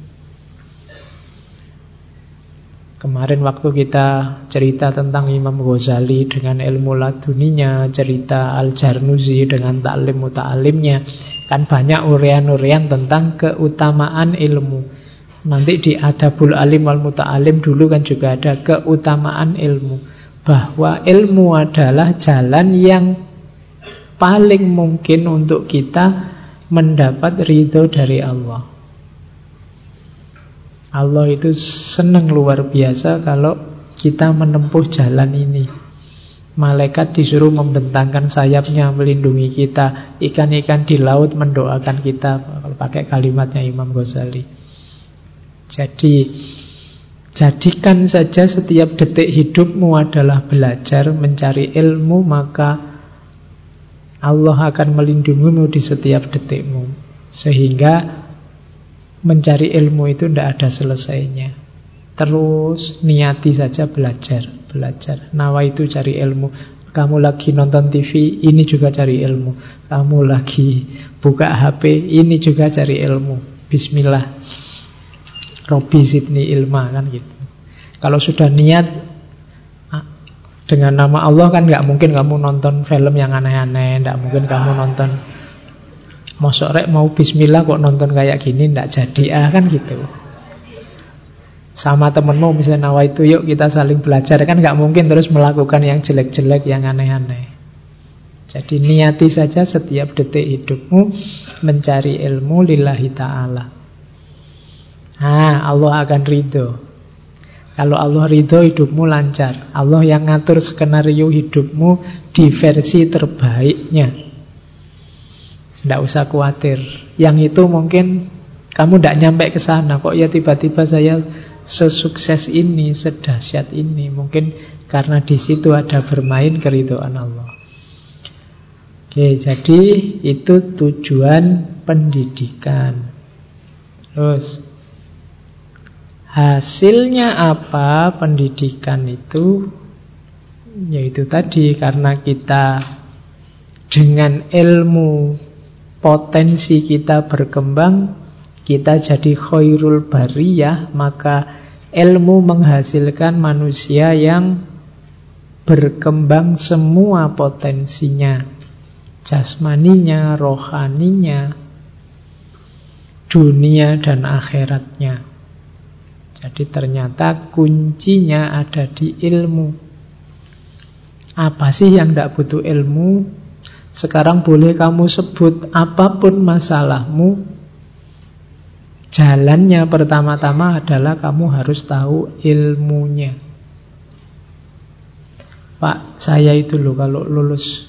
Kemarin waktu kita cerita tentang Imam Ghazali dengan ilmu laduninya, cerita Al-Jarnuzi dengan taklim muta'alimnya, kan banyak urian-urian tentang keutamaan ilmu. Nanti di Adabul Alim wal Muta'alim dulu kan juga ada keutamaan ilmu. Bahwa ilmu adalah jalan yang paling mungkin untuk kita mendapat ridho dari Allah. Allah itu senang luar biasa kalau kita menempuh jalan ini. Malaikat disuruh membentangkan sayapnya melindungi kita. Ikan-ikan di laut mendoakan kita. Kalau pakai kalimatnya Imam Ghazali. Jadi jadikan saja setiap detik hidupmu adalah belajar mencari ilmu maka Allah akan melindungimu di setiap detikmu. Sehingga Mencari ilmu itu tidak ada selesainya. Terus niati saja belajar Belajar. Nawa itu cari ilmu. Kamu lagi nonton TV Ini juga cari ilmu. Kamu lagi buka HP Ini juga cari ilmu. Bismillah. Robi Sidni Ilma kan gitu. Kalau sudah niat Dengan nama Allah kan nggak mungkin kamu nonton film yang aneh-aneh Nggak mungkin kamu nonton Mosok rek mau bismillah kok nonton kayak gini ndak jadi ah kan gitu. Sama temenmu misalnya nawa itu yuk kita saling belajar kan nggak mungkin terus melakukan yang jelek-jelek yang aneh-aneh. Jadi niati saja setiap detik hidupmu mencari ilmu lillahi ta'ala. Nah, Allah akan ridho. Kalau Allah ridho hidupmu lancar Allah yang ngatur skenario hidupmu Di versi terbaiknya. Tidak usah khawatir. Yang itu mungkin Kamu tidak nyampe ke sana Kok ya tiba-tiba saya sesukses ini Sedahsyat ini. Mungkin karena di situ ada bermain keridoan Allah. Oke, jadi itu tujuan pendidikan. Terus Hasilnya apa pendidikan itu? Yaitu tadi karena kita dengan ilmu potensi kita berkembang, kita jadi khairul bariyah, maka ilmu menghasilkan manusia yang berkembang semua potensinya, jasmaninya, rohaninya, dunia dan akhiratnya. Jadi ternyata kuncinya ada di ilmu. Apa sih yang tidak butuh ilmu? Sekarang boleh kamu sebut apa pun masalahmu. Jalannya pertama-tama adalah kamu harus tahu ilmunya. Pak, saya itu loh kalau lulus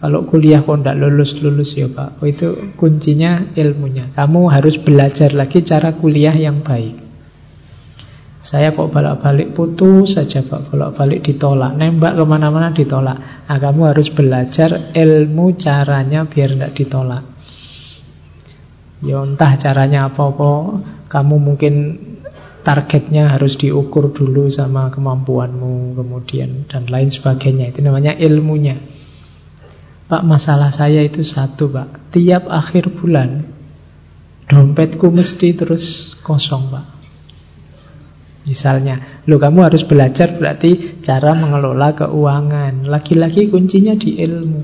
kalau kuliah kok tidak lulus-lulus ya Pak oh, Itu kuncinya ilmunya Kamu harus belajar lagi cara kuliah yang baik saya kok balik-balik putus saja Pak Balik-balik ditolak. Nembak ke mana-mana ditolak. Nah kamu harus belajar ilmu caranya biar tidak ditolak. Ya entah caranya apa-apa. Kamu mungkin targetnya harus diukur dulu sama kemampuanmu Kemudian dan lain sebagainya. Itu namanya ilmunya. Pak masalah saya itu satu Pak. Tiap akhir bulan Dompetku mesti terus kosong Pak Misalnya, lo kamu harus belajar berarti cara mengelola keuangan. Lagi-lagi kuncinya di ilmu.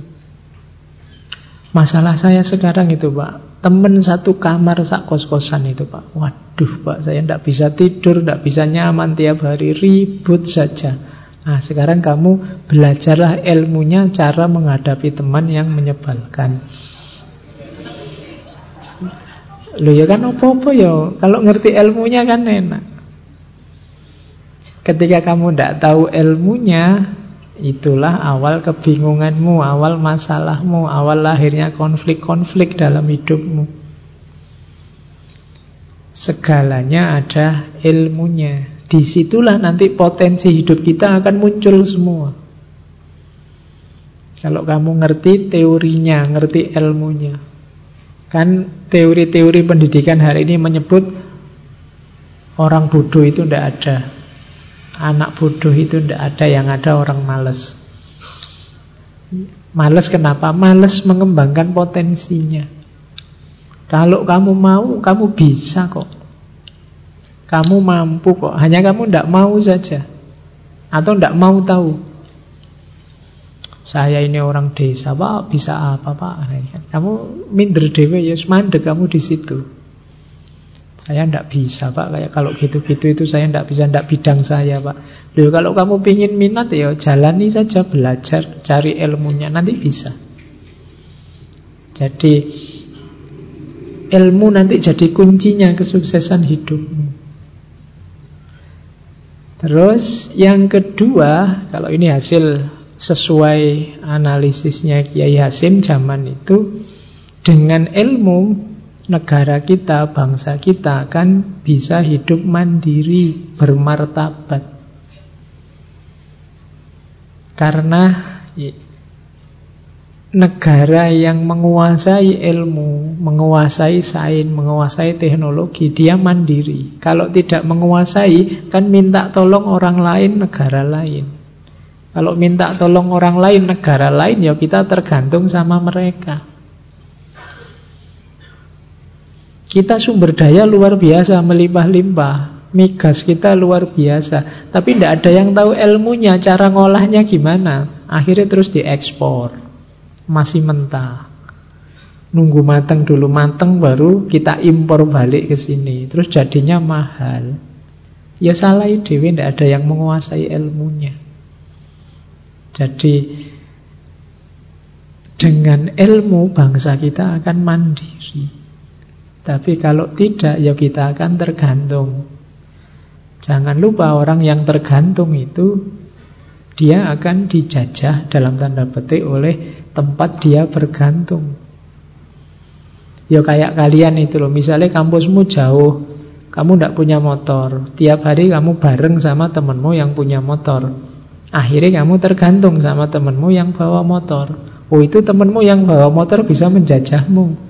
Masalah saya sekarang itu Pak, temen satu kamar sak kos-kosan itu Pak. Waduh Pak, saya tidak bisa tidur, tidak bisa nyaman tiap hari, ribut saja. Nah sekarang kamu belajarlah ilmunya cara menghadapi teman yang menyebalkan. Lo ya kan apa-apa ya, kalau ngerti ilmunya kan enak. Ketika kamu tidak tahu ilmunya, itulah awal kebingunganmu, awal masalahmu, awal lahirnya konflik-konflik dalam hidupmu. Segalanya ada ilmunya. Di situlah nanti potensi hidup kita akan muncul semua. Kalau kamu ngerti teorinya, ngerti ilmunya. Kan teori-teori pendidikan hari ini menyebut orang bodoh itu tidak ada. Anak bodoh itu tidak ada yang ada orang males. Males kenapa? Males mengembangkan potensinya. Kalau kamu mau, kamu bisa kok. Kamu mampu kok. Hanya kamu tidak mau saja. Atau tidak mau tahu. Saya ini orang desa, Pak, bisa apa, Pak? Kamu minder dewe ya, mandek kamu di situ. Saya tidak bisa pak. Kayak Kalau gitu-gitu itu saya tidak bisa Tidak bidang saya pak. Loh, Kalau kamu ingin minat ya jalani saja Belajar, cari ilmunya. Nanti bisa. Jadi Ilmu nanti jadi kuncinya Kesuksesan hidupmu. Terus yang kedua Kalau ini hasil sesuai analisisnya Kiai Hasim zaman itu Dengan ilmu negara kita, bangsa kita akan bisa hidup mandiri, bermartabat. Karena negara yang menguasai ilmu, menguasai sains, menguasai teknologi, dia mandiri. Kalau tidak menguasai, kan minta tolong orang lain, negara lain. Kalau minta tolong orang lain, negara lain, ya kita tergantung sama mereka. Kita sumber daya luar biasa, melimpah-limpah. Migas kita luar biasa. Tapi tidak ada yang tahu ilmunya, cara ngolahnya gimana. Akhirnya terus diekspor. Masih mentah. Nunggu mateng dulu, mateng baru kita impor balik ke sini. Terus jadinya mahal. Ya salah dewi, tidak ada yang menguasai ilmunya. Jadi dengan ilmu bangsa kita akan mandiri. Tapi kalau tidak, ya kita akan tergantung. Jangan lupa orang yang tergantung itu dia akan dijajah dalam tanda petik oleh tempat dia bergantung. Ya kayak kalian itu loh, misalnya kampusmu jauh, kamu tidak punya motor, tiap hari kamu bareng sama temenmu yang punya motor. Akhirnya kamu tergantung sama temenmu yang bawa motor. Oh itu temenmu yang bawa motor bisa menjajahmu.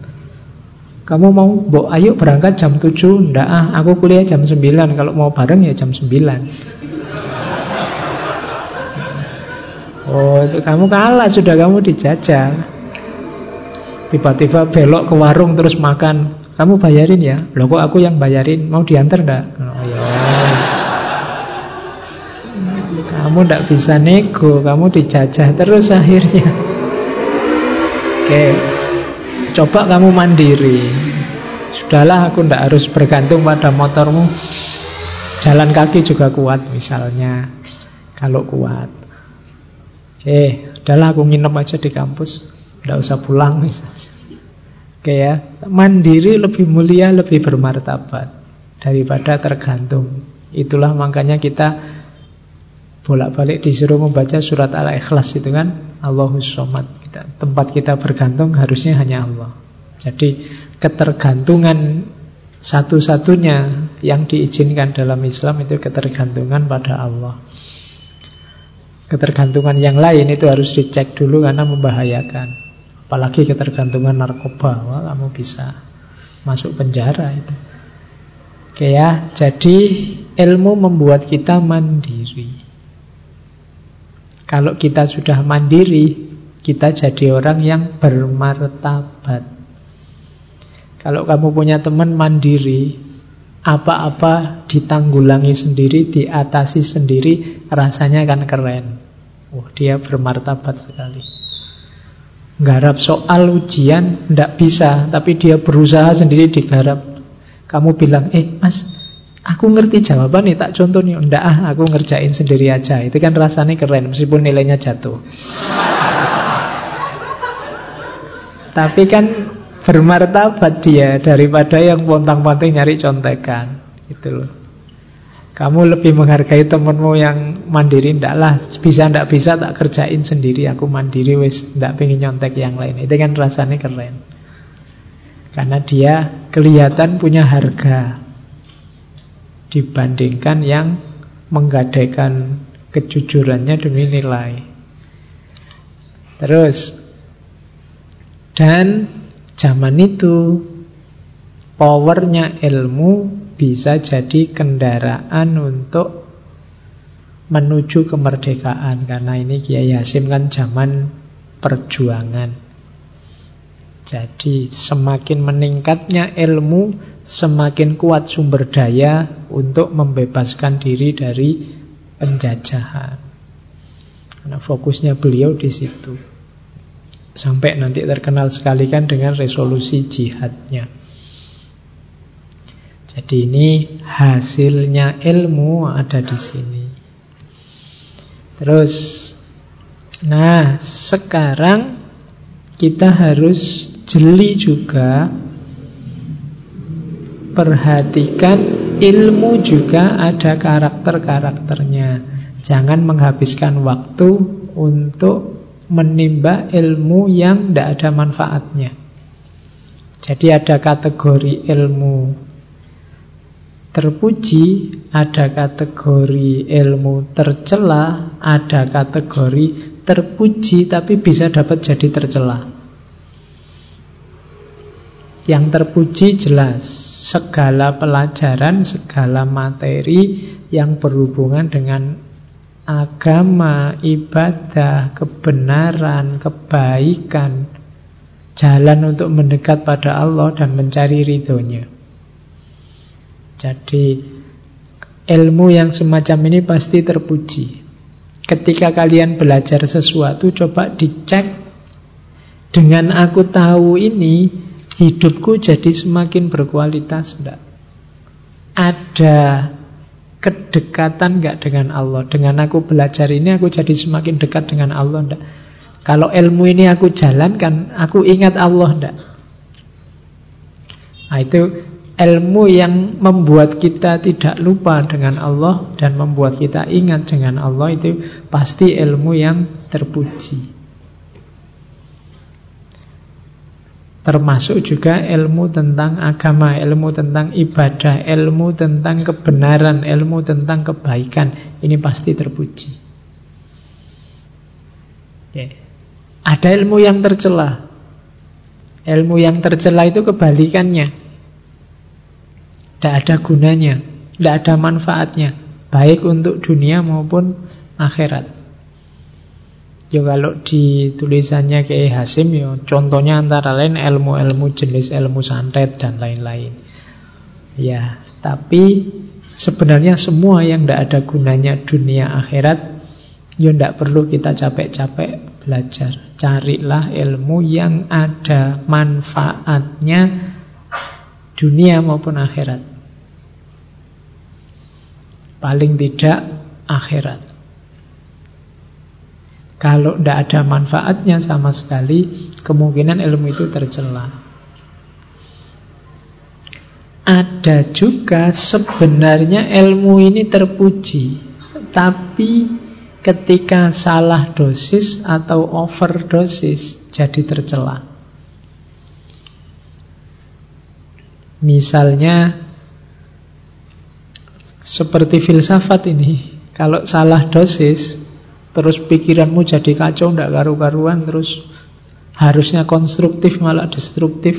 Kamu mau, bo, ayo berangkat jam 7 Nggak ah, aku kuliah jam 9 Kalau mau bareng ya jam 9 Oh, itu kamu kalah Sudah kamu dijajah Tiba-tiba belok ke warung terus makan. Kamu bayarin ya? Loh kok aku yang bayarin? Mau diantar enggak? Oh yes. Kamu enggak bisa nego, kamu dijajah terus akhirnya. Oke. Coba kamu mandiri. Sudahlah aku enggak harus bergantung pada motormu. Jalan kaki juga kuat misalnya. Kalau kuat. Oke, udahlah aku nginep aja di kampus. Tidak usah pulang misalnya. Oke ya, mandiri lebih mulia, lebih bermartabat daripada tergantung. Itulah makanya kita bolak-balik disuruh membaca surat Al-Ikhlas itu kan Allahus Somad. Kita, tempat kita bergantung harusnya hanya Allah. Jadi ketergantungan satu-satunya yang diizinkan dalam Islam itu ketergantungan pada Allah. Ketergantungan yang lain itu harus dicek dulu karena membahayakan. Apalagi ketergantungan narkoba, wah kamu bisa masuk penjara itu. Oke ya, jadi ilmu membuat kita mandiri. Kalau kita sudah mandiri, kita jadi orang yang bermartabat. Kalau kamu punya teman mandiri, apa-apa ditanggulangi sendiri, diatasi sendiri, rasanya kan keren. Wah, dia bermartabat sekali. Garap soal ujian Tidak bisa Tapi dia berusaha sendiri digarap Kamu bilang Eh mas Aku ngerti jawaban nih Tak contoh nih Enggak ah aku ngerjain sendiri aja Itu kan rasanya keren Meskipun nilainya jatuh Tapi kan Bermartabat dia Daripada yang pontang-panting nyari contekan. Itu loh. Kamu lebih menghargai temenmu yang mandiri Ndak lah, bisa ndak bisa tak kerjain sendiri Aku mandiri wis ndak pengen nyontek yang lain. Itu kan rasanya keren. Karena dia kelihatan punya harga Dibandingkan yang menggadaikan kejujurannya demi nilai. Terus Dan zaman itu Powernya ilmu bisa jadi kendaraan untuk menuju kemerdekaan karena ini Kiai Hasim kan zaman perjuangan. Jadi semakin meningkatnya ilmu, semakin kuat sumber daya untuk membebaskan diri dari penjajahan. Karena fokusnya beliau di situ. Sampai nanti terkenal sekali kan dengan resolusi jihadnya. Jadi ini hasilnya ilmu ada di sini. Terus, nah sekarang kita harus jeli juga perhatikan ilmu juga ada karakter-karakternya. Jangan menghabiskan waktu untuk menimba ilmu yang tidak ada manfaatnya. Jadi ada kategori ilmu terpuji, ada kategori ilmu tercela, ada kategori terpuji tapi bisa dapat jadi tercela. Yang terpuji jelas segala pelajaran, segala materi yang berhubungan dengan agama, ibadah, kebenaran, kebaikan, jalan untuk mendekat pada Allah dan mencari ridhonya. Jadi ilmu yang semacam ini pasti terpuji. Ketika kalian belajar sesuatu coba dicek dengan aku tahu ini hidupku jadi semakin berkualitas enggak? Ada kedekatan enggak dengan Allah? Dengan aku belajar ini aku jadi semakin dekat dengan Allah enggak? Kalau ilmu ini aku jalankan, aku ingat Allah enggak? Nah, itu ilmu yang membuat kita tidak lupa dengan Allah dan membuat kita ingat dengan Allah itu pasti ilmu yang terpuji. Termasuk juga ilmu tentang agama, ilmu tentang ibadah, ilmu tentang kebenaran, ilmu tentang kebaikan. Ini pasti terpuji. Okay. Ada ilmu yang tercela. Ilmu yang tercela itu kebalikannya. Tidak ada gunanya, tidak ada manfaatnya, baik untuk dunia maupun akhirat. Ya kalau di tulisannya ke Hasim ya contohnya antara lain ilmu-ilmu jenis ilmu santet dan lain-lain. Ya, tapi sebenarnya semua yang tidak ada gunanya dunia akhirat ya tidak perlu kita capek-capek belajar. Carilah ilmu yang ada manfaatnya dunia maupun akhirat. Paling tidak akhirat. Kalau tidak ada manfaatnya sama sekali, kemungkinan ilmu itu tercela. Ada juga sebenarnya ilmu ini terpuji, tapi ketika salah dosis atau overdosis jadi tercela. Misalnya seperti filsafat ini, kalau salah dosis, terus pikiranmu jadi kacau, tidak karu-karuan, terus harusnya konstruktif malah destruktif,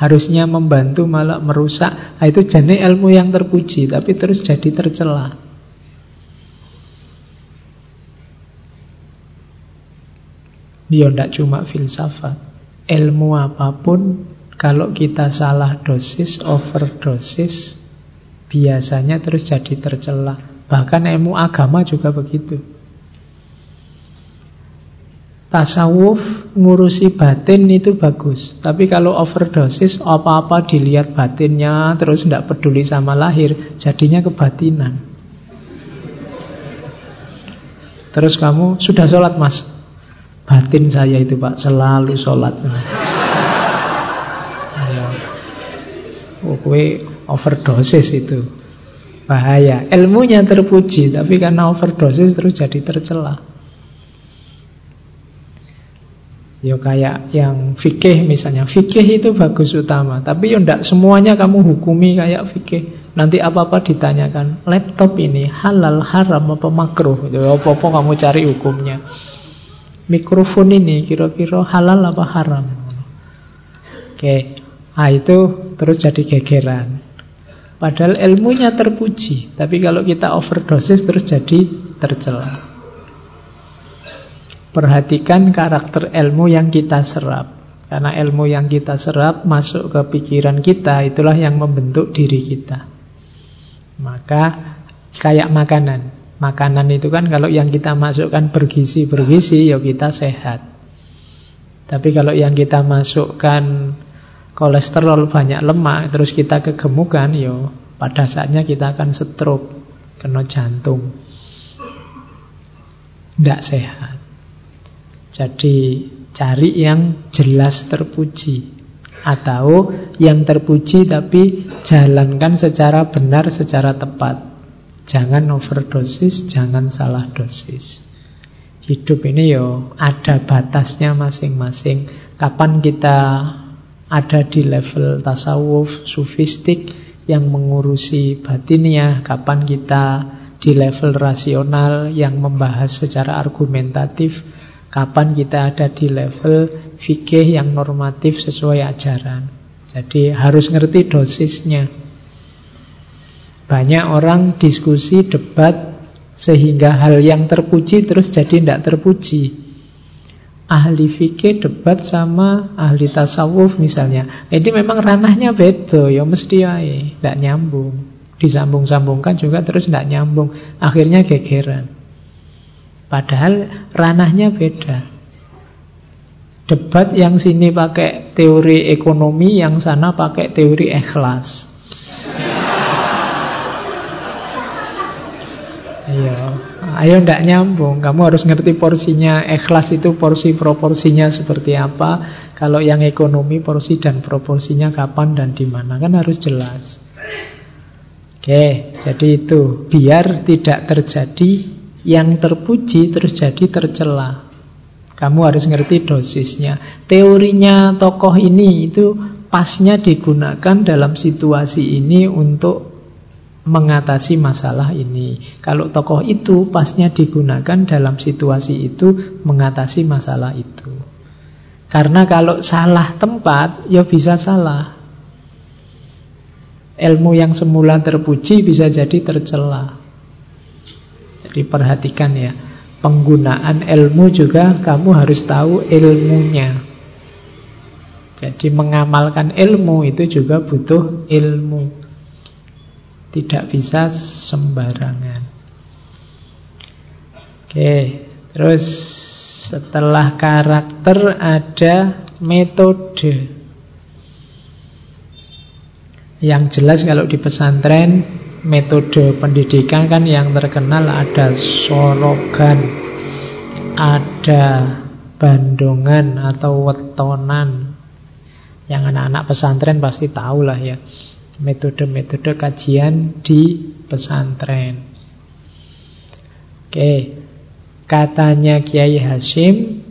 harusnya membantu malah merusak. Nah, itu jenis ilmu yang terpuji, tapi terus jadi tercela. Dia tidak cuma filsafat, ilmu apa pun kalau kita salah dosis, overdosis, biasanya terus jadi tercela. Bahkan ilmu agama juga begitu. Tasawuf ngurusi batin itu bagus. Tapi kalau overdosis Apa-apa dilihat batinnya Terus tidak peduli sama lahir Jadinya kebatinan. Terus kamu sudah sholat mas? Batin saya itu pak Selalu sholat. Oh, kue overdosis itu. Bahaya. Ilmunya terpuji, tapi karena overdosis terus jadi tercela. Yo kayak yang fikih misalnya, fikih itu bagus utama, tapi yo ndak semuanya kamu hukumi kayak fikih. Nanti apa-apa ditanyakan, laptop ini halal, haram apa makruh? Yo apa-apa kamu cari hukumnya. Mikrofon ini kira-kira halal apa haram? Oke, Nah itu terus jadi gegeran. Padahal ilmunya terpuji, tapi kalau kita overdosis terus jadi tercela. Perhatikan karakter ilmu yang kita serap. Karena ilmu yang kita serap masuk ke pikiran kita, itulah yang membentuk diri kita. Maka kayak makanan. Makanan itu kan kalau yang kita masukkan bergizi-bergizi, ya kita sehat. Tapi kalau yang kita masukkan kolesterol banyak lemak terus kita kegemukan yo pada saatnya kita akan stroke kena jantung tidak sehat jadi cari yang jelas terpuji. Atau yang terpuji tapi jalankan secara benar secara tepat. Jangan overdosis jangan salah dosis. Hidup ini yo ada batasnya masing-masing. Kapan kita ada di level tasawuf, sufistik yang mengurusi batinnya, kapan kita di level rasional yang membahas secara argumentatif, kapan kita ada di level fikih yang normatif sesuai ajaran. Jadi harus ngerti dosisnya. Banyak orang diskusi, debat, sehingga hal yang terpuji terus jadi tidak terpuji ahli fikih debat sama ahli tasawuf misalnya. Jadi memang ranahnya beda, ya mesti ya, tidak nyambung. Disambung-sambungkan juga terus tidak nyambung. Akhirnya gegeran. Padahal ranahnya beda. Debat yang sini pakai teori ekonomi, yang sana pakai teori ikhlas. Iya, Ayo ndak nyambung. Kamu harus ngerti porsinya. Ikhlas itu porsi proporsinya seperti apa. Kalau yang ekonomi porsi dan proporsinya kapan dan di mana kan harus jelas. Oke, jadi itu biar tidak terjadi yang terpuji terus jadi tercela. Kamu harus ngerti dosisnya. Teorinya tokoh ini itu pasnya digunakan dalam situasi ini untuk mengatasi masalah ini. Kalau tokoh itu pasnya digunakan dalam situasi itu mengatasi masalah itu. Karena kalau salah tempat, ya bisa salah. Ilmu yang semula terpuji bisa jadi tercela. Jadi perhatikan ya, penggunaan ilmu juga kamu harus tahu ilmunya. Jadi mengamalkan ilmu itu juga butuh ilmu. Tidak bisa sembarangan. Oke, terus setelah karakter ada metode. Yang jelas kalau di pesantren metode pendidikan kan yang terkenal ada sorogan, ada bandongan atau wetonan. Yang anak-anak pesantren pasti tahu lah ya metode-metode kajian di pesantren. Oke, katanya Kiai Hashim,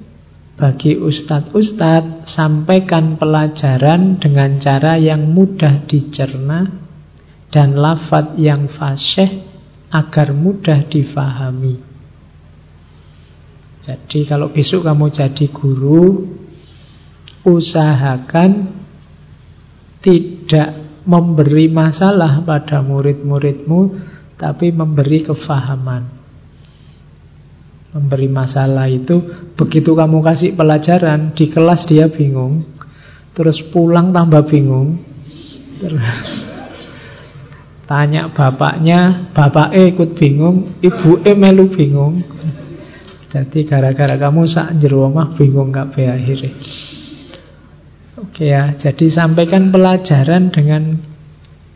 bagi ustadz-ustadz sampaikan pelajaran dengan cara yang mudah dicerna dan lafat yang fasih agar mudah difahami. Jadi kalau besok kamu jadi guru, usahakan tidak memberi masalah pada murid-muridmu, tapi memberi kefahaman. Memberi masalah itu begitu kamu kasih pelajaran di kelas dia bingung, terus pulang tambah bingung, terus tanya bapaknya, bapak E ikut bingung, ibu E melu bingung. Jadi gara-gara kamu sak jero bingung gak akhirnya. Oke ya, jadi sampaikan pelajaran dengan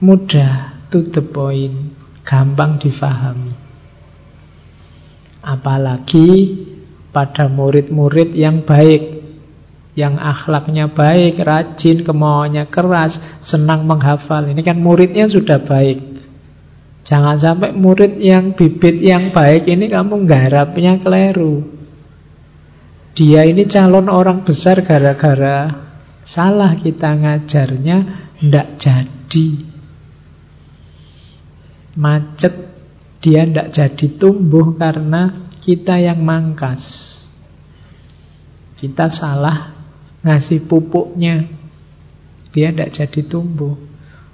mudah, to the point, gampang difahami. Apalagi pada murid-murid yang baik, yang akhlaknya baik, rajin, kemauannya keras, senang menghafal. Ini kan muridnya sudah baik. Jangan sampai murid yang bibit yang baik ini kamu nggarapnya keliru. Dia ini calon orang besar gara-gara Salah kita ngajarnya Ndak jadi Macet Dia ndak jadi tumbuh Karena kita yang mangkas Kita salah Ngasih pupuknya. Dia ndak jadi tumbuh.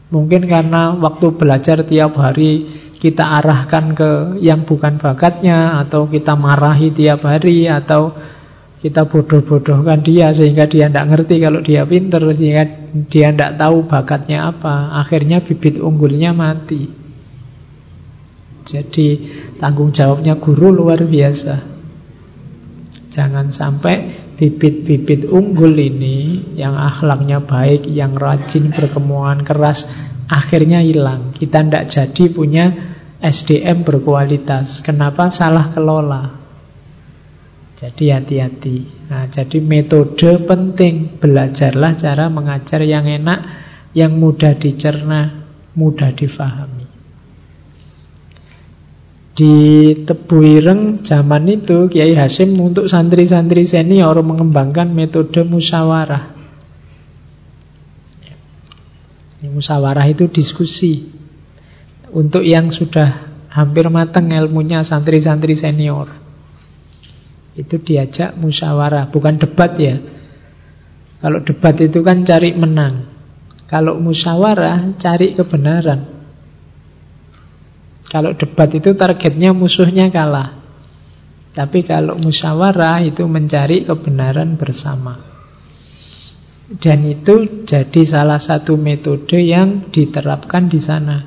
Mungkin karena waktu belajar tiap hari kita arahkan ke yang bukan bakatnya atau kita marahi tiap hari atau kita bodoh-bodohkan dia sehingga dia tidak ngerti kalau dia pinter sehingga dia tidak tahu bakatnya apa. Akhirnya bibit unggulnya mati. Jadi tanggung jawabnya guru luar biasa. Jangan sampai bibit-bibit unggul ini yang akhlaknya baik yang rajin berkemauan keras akhirnya hilang kita tidak jadi punya SDM berkualitas kenapa salah kelola jadi hati-hati. Nah, jadi metode penting. Belajarlah cara mengajar yang enak, yang mudah dicerna, mudah difahami. Di Tebu Ireng zaman itu Kiai Hasim untuk santri-santri senior mengembangkan metode musyawarah. Musyawarah itu diskusi. Untuk yang sudah hampir matang ilmunya santri-santri senior. Itu diajak musyawarah, bukan debat ya. Kalau debat itu kan cari menang. Kalau musyawarah cari kebenaran. Kalau debat itu targetnya musuhnya kalah. Tapi kalau musyawarah itu mencari kebenaran bersama. Dan itu jadi salah satu metode yang diterapkan di sana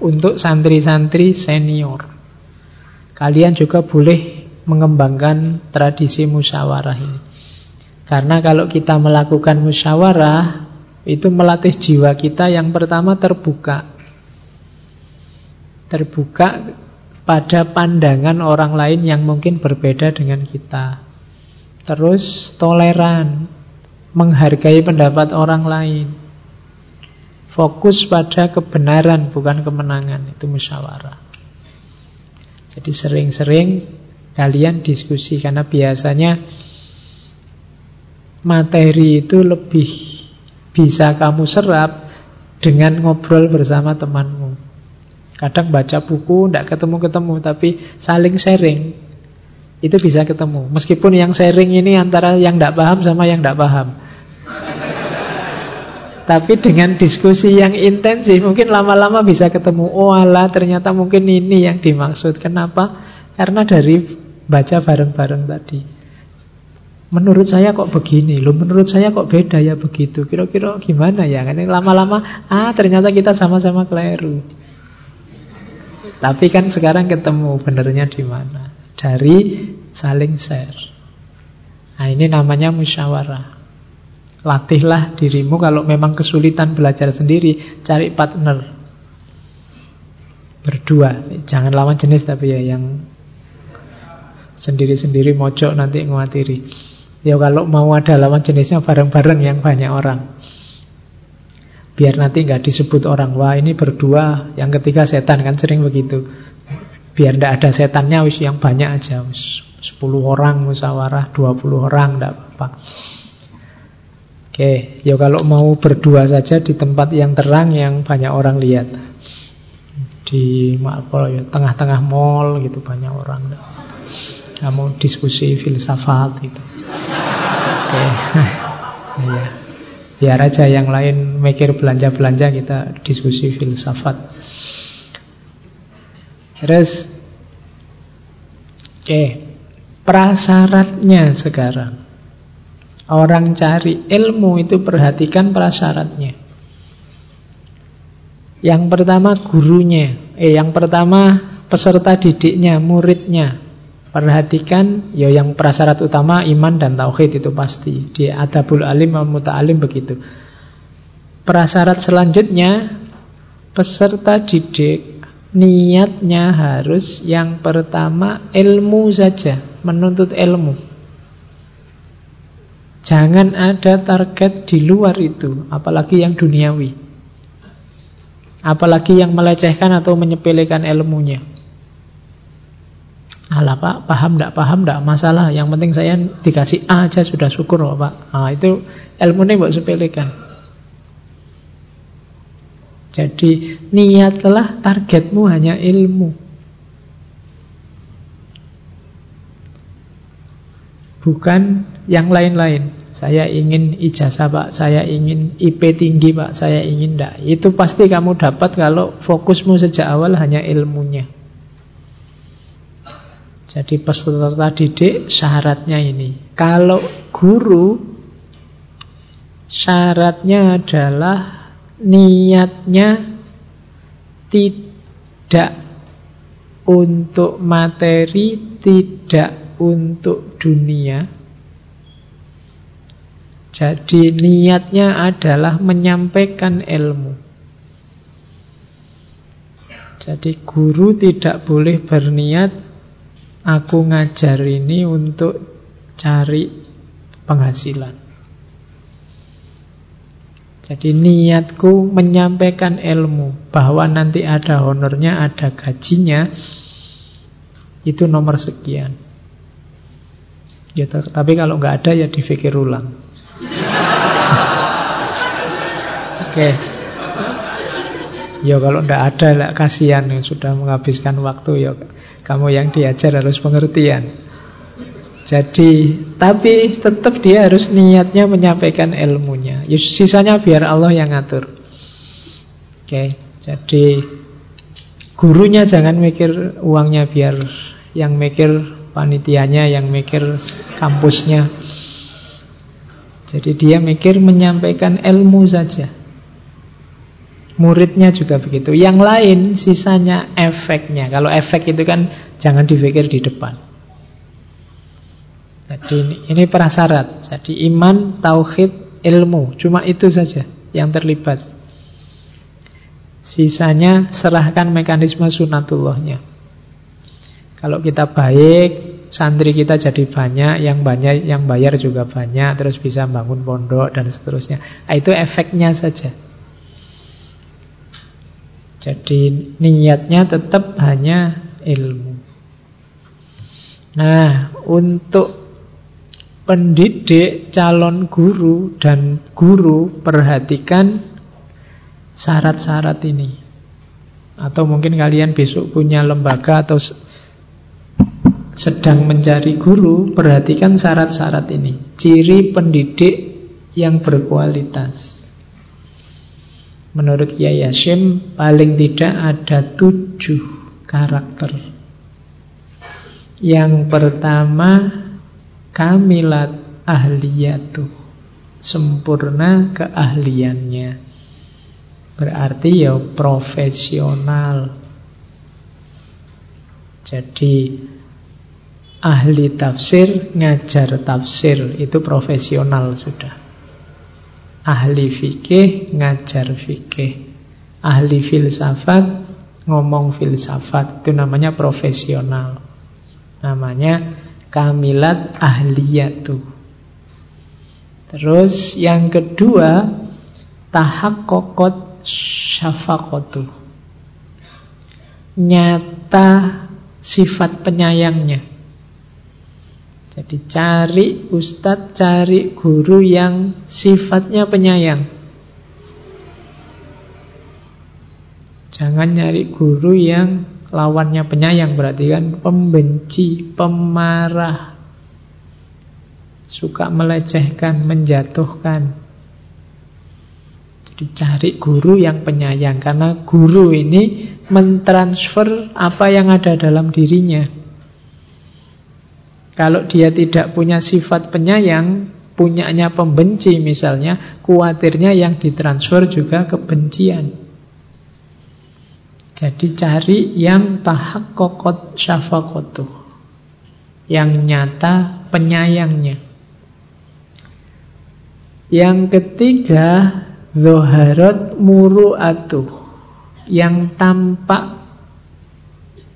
untuk santri-santri senior. Kalian juga boleh mengembangkan tradisi musyawarah ini. Karena kalau kita melakukan musyawarah, itu melatih jiwa kita yang pertama terbuka. Terbuka pada pandangan orang lain yang mungkin berbeda dengan kita. Terus toleran, menghargai pendapat orang lain. Fokus pada kebenaran bukan kemenangan, itu musyawarah. Jadi sering-sering kalian diskusi karena biasanya materi itu lebih bisa kamu serap dengan ngobrol bersama temanmu. Kadang baca buku tidak ketemu-ketemu tapi saling sharing itu bisa ketemu. Meskipun yang sharing ini antara yang tidak paham sama yang tidak paham. [laughs] Tapi dengan diskusi yang intensif mungkin lama-lama bisa ketemu. Oh Allah ternyata mungkin ini yang dimaksud. Kenapa? Karena dari baca bareng-bareng tadi. Menurut saya kok begini, loh menurut saya kok beda ya begitu. Kira-kira gimana ya? Kan lama-lama, ah ternyata kita sama-sama keliru. Tapi kan sekarang ketemu benernya di mana? Dari saling share. Nah ini namanya musyawarah. Latihlah dirimu kalau memang kesulitan belajar sendiri, cari partner. Berdua, jangan lawan jenis tapi ya yang sendiri-sendiri mojok nanti nguatiri. Ya kalau mau ada lawan jenisnya bareng-bareng yang banyak orang. Biar nanti nggak disebut orang, wah ini berdua, yang ketiga setan kan sering begitu. Biar tidak ada setannya, wis yang banyak aja, wis 10 orang musyawarah, 20 orang, tidak apa-apa. Oke, ya kalau mau berdua saja di tempat yang terang yang banyak orang lihat. Di apa ya, tengah-tengah mall gitu banyak orang. Kamu diskusi filsafat gitu. Oke. [laughs] ya. Biar aja yang lain mikir belanja-belanja kita diskusi filsafat. Terus Oke, prasyaratnya sekarang. Orang cari ilmu itu perhatikan prasyaratnya. Yang pertama gurunya, eh yang pertama peserta didiknya, muridnya. Perhatikan ya yang prasyarat utama iman dan tauhid itu pasti. Di adabul alim muta'alim begitu. Prasyarat selanjutnya peserta didik niatnya harus yang pertama ilmu saja, menuntut ilmu. Jangan ada target di luar itu, apalagi yang duniawi. Apalagi yang melecehkan atau menyepelekan ilmunya. Alah pak, paham tidak paham tidak masalah. Yang penting saya dikasih A aja sudah syukur loh pak. Nah, itu ilmu ini buat sepelekan. Jadi niatlah targetmu hanya ilmu. Bukan yang lain-lain. Saya ingin ijazah pak, saya ingin IP tinggi pak, saya ingin tidak. Itu pasti kamu dapat kalau fokusmu sejak awal hanya ilmunya. Jadi peserta didik syaratnya ini. Kalau guru syaratnya adalah niatnya tidak untuk materi, tidak untuk dunia. Jadi niatnya adalah menyampaikan ilmu. Jadi guru tidak boleh berniat Aku ngajar ini untuk cari penghasilan. Jadi niatku menyampaikan ilmu bahwa nanti ada honornya, ada gajinya, itu nomor sekian. Gitu. Tapi kalau nggak ada ya dipikir ulang. [laughs] Oke. Okay. Ya kalau nggak ada lah kasihan yang sudah menghabiskan waktu ya kamu yang diajar harus pengertian. Jadi, tapi tetap dia harus niatnya menyampaikan ilmunya. Sisanya biar Allah yang ngatur. Oke, jadi gurunya jangan mikir uangnya biar yang mikir panitianya, yang mikir kampusnya. Jadi dia mikir menyampaikan ilmu saja. Muridnya juga begitu. Yang lain sisanya efeknya. Kalau efek itu kan jangan dipikir di depan. Jadi ini, ini prasyarat. Jadi iman, tauhid, ilmu. Cuma itu saja yang terlibat. Sisanya serahkan mekanisme sunatullahnya. Kalau kita baik, santri kita jadi banyak, yang banyak yang bayar juga banyak, terus bisa bangun pondok dan seterusnya. Nah, itu efeknya saja. Jadi niatnya tetap hanya ilmu. Nah, untuk pendidik, calon guru dan guru perhatikan syarat-syarat ini. Atau mungkin kalian besok punya lembaga atau sedang mencari guru, perhatikan syarat-syarat ini. Ciri pendidik yang berkualitas. Menurut Kiai Hashim paling tidak ada tujuh karakter. Yang pertama kamilat ahliyatu sempurna keahliannya. Berarti ya profesional. Jadi ahli tafsir ngajar tafsir itu profesional sudah. Ahli fikih ngajar fikih. Ahli filsafat ngomong filsafat itu namanya profesional. Namanya kamilat ahliyatu. Terus yang kedua tahak kokot syafakotu. Nyata sifat penyayangnya. Jadi cari ustadz, cari guru yang sifatnya penyayang. Jangan nyari guru yang lawannya penyayang berarti kan pembenci, pemarah, suka melecehkan, menjatuhkan. Jadi cari guru yang penyayang karena guru ini mentransfer apa yang ada dalam dirinya. Kalau dia tidak punya sifat penyayang, punyanya pembenci misalnya, kuatirnya yang ditransfer juga kebencian. Jadi cari yang tahak kokot syafakotuh. Yang nyata penyayangnya. Yang ketiga, Zoharot muru'atuh. Yang tampak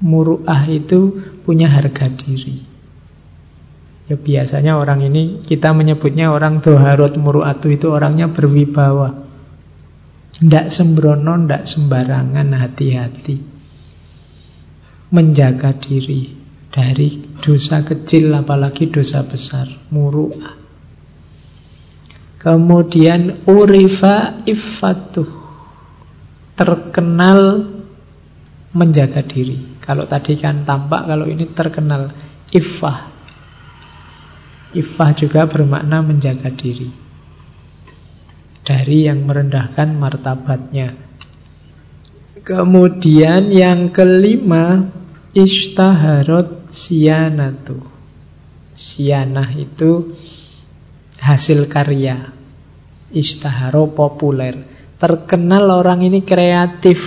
muru'ah itu punya harga diri. Ya biasanya orang ini kita menyebutnya orang doharot muru'atu itu orangnya berwibawa. Tidak sembrono, tidak sembarangan, hati-hati. Menjaga diri dari dosa kecil apalagi dosa besar, muru'ah. Kemudian urifa iffatuh. Terkenal menjaga diri. Kalau tadi kan tampak, kalau ini terkenal iffah Ifah juga bermakna menjaga diri. Dari yang merendahkan martabatnya. Kemudian yang kelima Ishtaharot sianatu Sianah itu hasil karya. Ishtaharo populer. Terkenal orang ini kreatif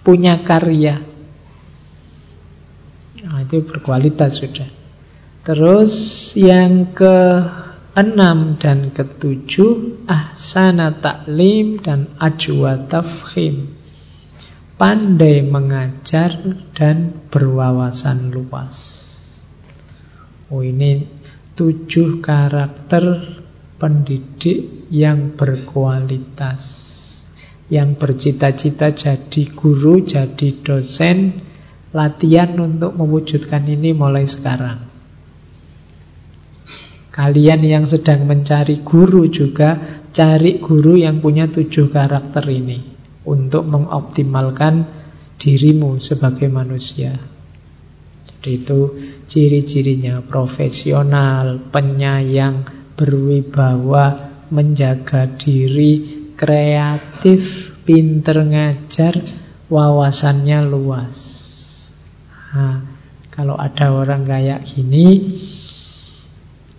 Punya karya. Nah, Itu berkualitas sudah Terus yang ke enam dan ketujuh ahsana taklim dan ajwa tafhim. Pandai mengajar dan berwawasan luas. Oh ini tujuh karakter pendidik yang berkualitas. Yang bercita-cita jadi guru, jadi dosen, latihan untuk mewujudkan ini mulai sekarang. Kalian yang sedang mencari guru juga cari guru yang punya tujuh karakter ini untuk mengoptimalkan dirimu sebagai manusia. Jadi itu ciri-cirinya profesional, penyayang, berwibawa, menjaga diri, kreatif, pinter ngajar, wawasannya luas. Nah, kalau ada orang kayak gini,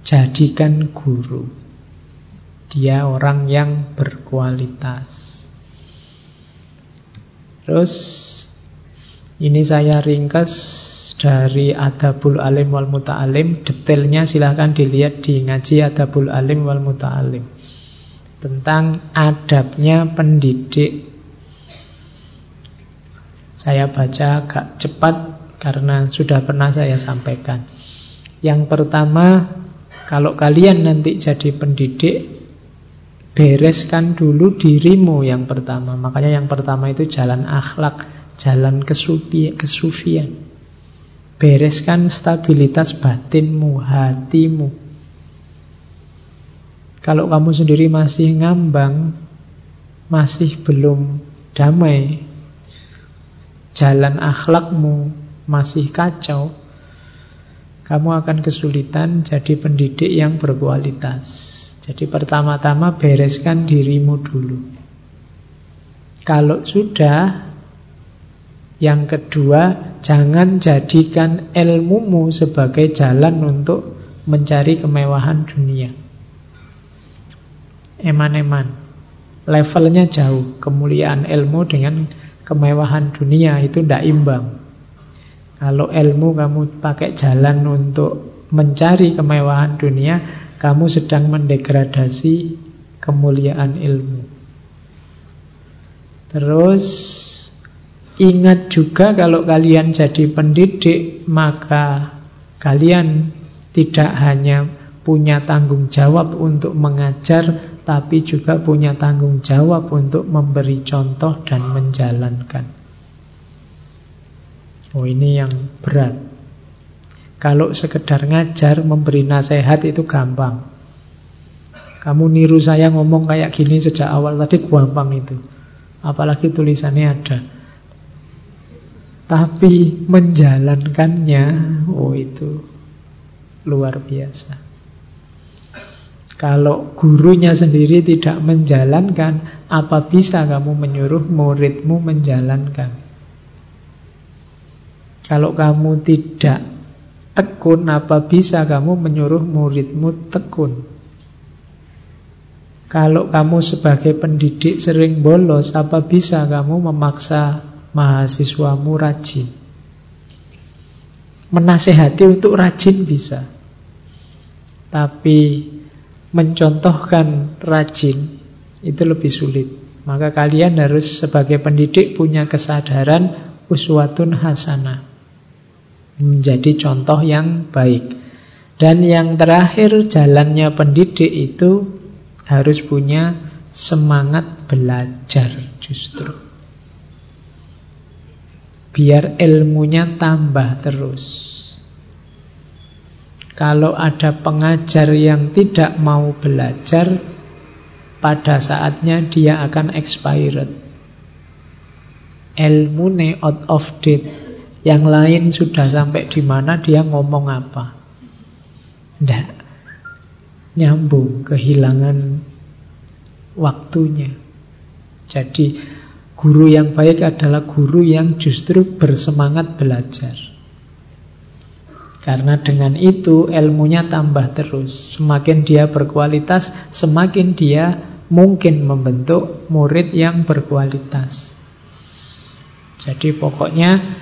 jadikan guru. Dia orang yang berkualitas. Terus ini saya ringkas dari Adabul Alim wal Muta'alim. Detailnya silahkan dilihat di ngaji Adabul Alim wal Muta'alim. Tentang adabnya pendidik. Saya baca agak cepat Karena sudah pernah saya sampaikan. Yang pertama, kalau kalian nanti jadi pendidik, bereskan dulu dirimu yang pertama. Makanya yang pertama itu jalan akhlak, jalan kesufi, kesufian. Bereskan stabilitas batinmu, hatimu. Kalau kamu sendiri masih ngambang, masih belum damai, jalan akhlakmu masih kacau, kamu akan kesulitan jadi pendidik yang berkualitas. Jadi pertama-tama bereskan dirimu dulu. Kalau sudah, yang kedua, jangan jadikan ilmumu sebagai jalan untuk mencari kemewahan dunia. Eman-eman. Levelnya jauh. Kemuliaan ilmu dengan kemewahan dunia itu tidak imbang. Kalau ilmu kamu pakai jalan untuk mencari kemewahan dunia, kamu sedang mendegradasi kemuliaan ilmu. Terus ingat juga kalau kalian jadi pendidik, maka kalian tidak hanya punya tanggung jawab untuk mengajar, tapi juga punya tanggung jawab untuk memberi contoh dan menjalankan. Oh ini yang berat. Kalau sekedar ngajar, memberi nasihat itu gampang. Kamu niru saya ngomong kayak gini sejak awal tadi gampang itu. Apalagi tulisannya ada. Tapi menjalankannya, oh itu luar biasa. Kalau gurunya sendiri tidak menjalankan, apa bisa kamu menyuruh muridmu menjalankan? Kalau kamu tidak tekun, apa bisa kamu menyuruh muridmu tekun? Kalau kamu sebagai pendidik sering bolos, apa bisa kamu memaksa mahasiswamu rajin? Menasehati untuk rajin bisa. Tapi mencontohkan rajin itu lebih sulit. Maka kalian harus sebagai pendidik punya kesadaran uswatun hasanah menjadi contoh yang baik. Dan yang terakhir jalannya pendidik itu harus punya semangat belajar justru. Biar ilmunya tambah terus. Kalau ada pengajar yang tidak mau belajar, pada saatnya dia akan expired. Ilmu out of date yang lain sudah sampai di mana dia ngomong apa. Tidak. Nyambung, kehilangan waktunya. Jadi guru yang baik adalah guru yang justru bersemangat belajar. Karena dengan itu ilmunya tambah terus. Semakin dia berkualitas, semakin dia mungkin membentuk murid yang berkualitas. Jadi pokoknya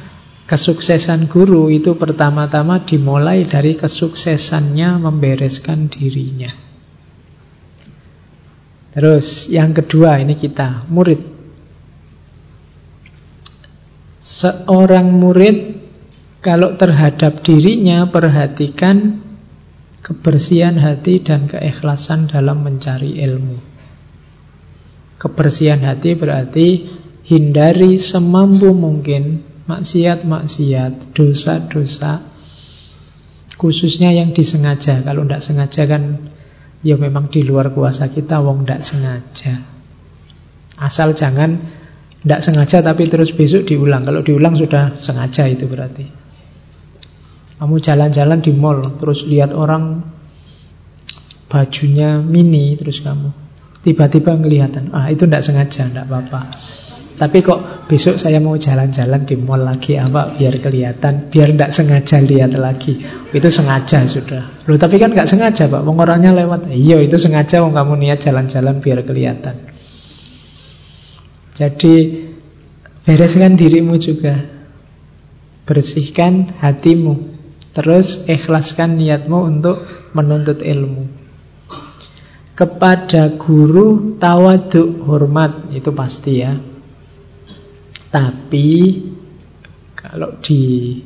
Kesuksesan guru itu pertama-tama dimulai dari kesuksesannya membereskan dirinya. Terus yang kedua ini kita, murid. Seorang murid kalau terhadap dirinya perhatikan kebersihan hati dan keikhlasan dalam mencari ilmu. Kebersihan hati berarti hindari semampu mungkin maksiat-maksiat, dosa-dosa, khususnya yang disengaja. Kalau tidak sengaja kan, ya memang di luar kuasa kita, wong tidak sengaja. Asal jangan tidak sengaja tapi terus besok diulang. Kalau diulang sudah sengaja itu berarti. Kamu jalan-jalan di mall, terus lihat orang bajunya mini, terus kamu tiba-tiba kelihatan, ah itu tidak sengaja, tidak apa-apa. Tapi kok besok saya mau jalan-jalan di mall lagi apa biar kelihatan, biar tidak sengaja lihat lagi. Itu sengaja sudah. Loh tapi kan nggak sengaja Pak, wong orangnya lewat. Iya itu sengaja wong kamu niat jalan-jalan biar kelihatan. Jadi bereskan dirimu juga. Bersihkan hatimu. Terus ikhlaskan niatmu untuk menuntut ilmu. Kepada guru tawaduk hormat itu pasti ya tapi kalau di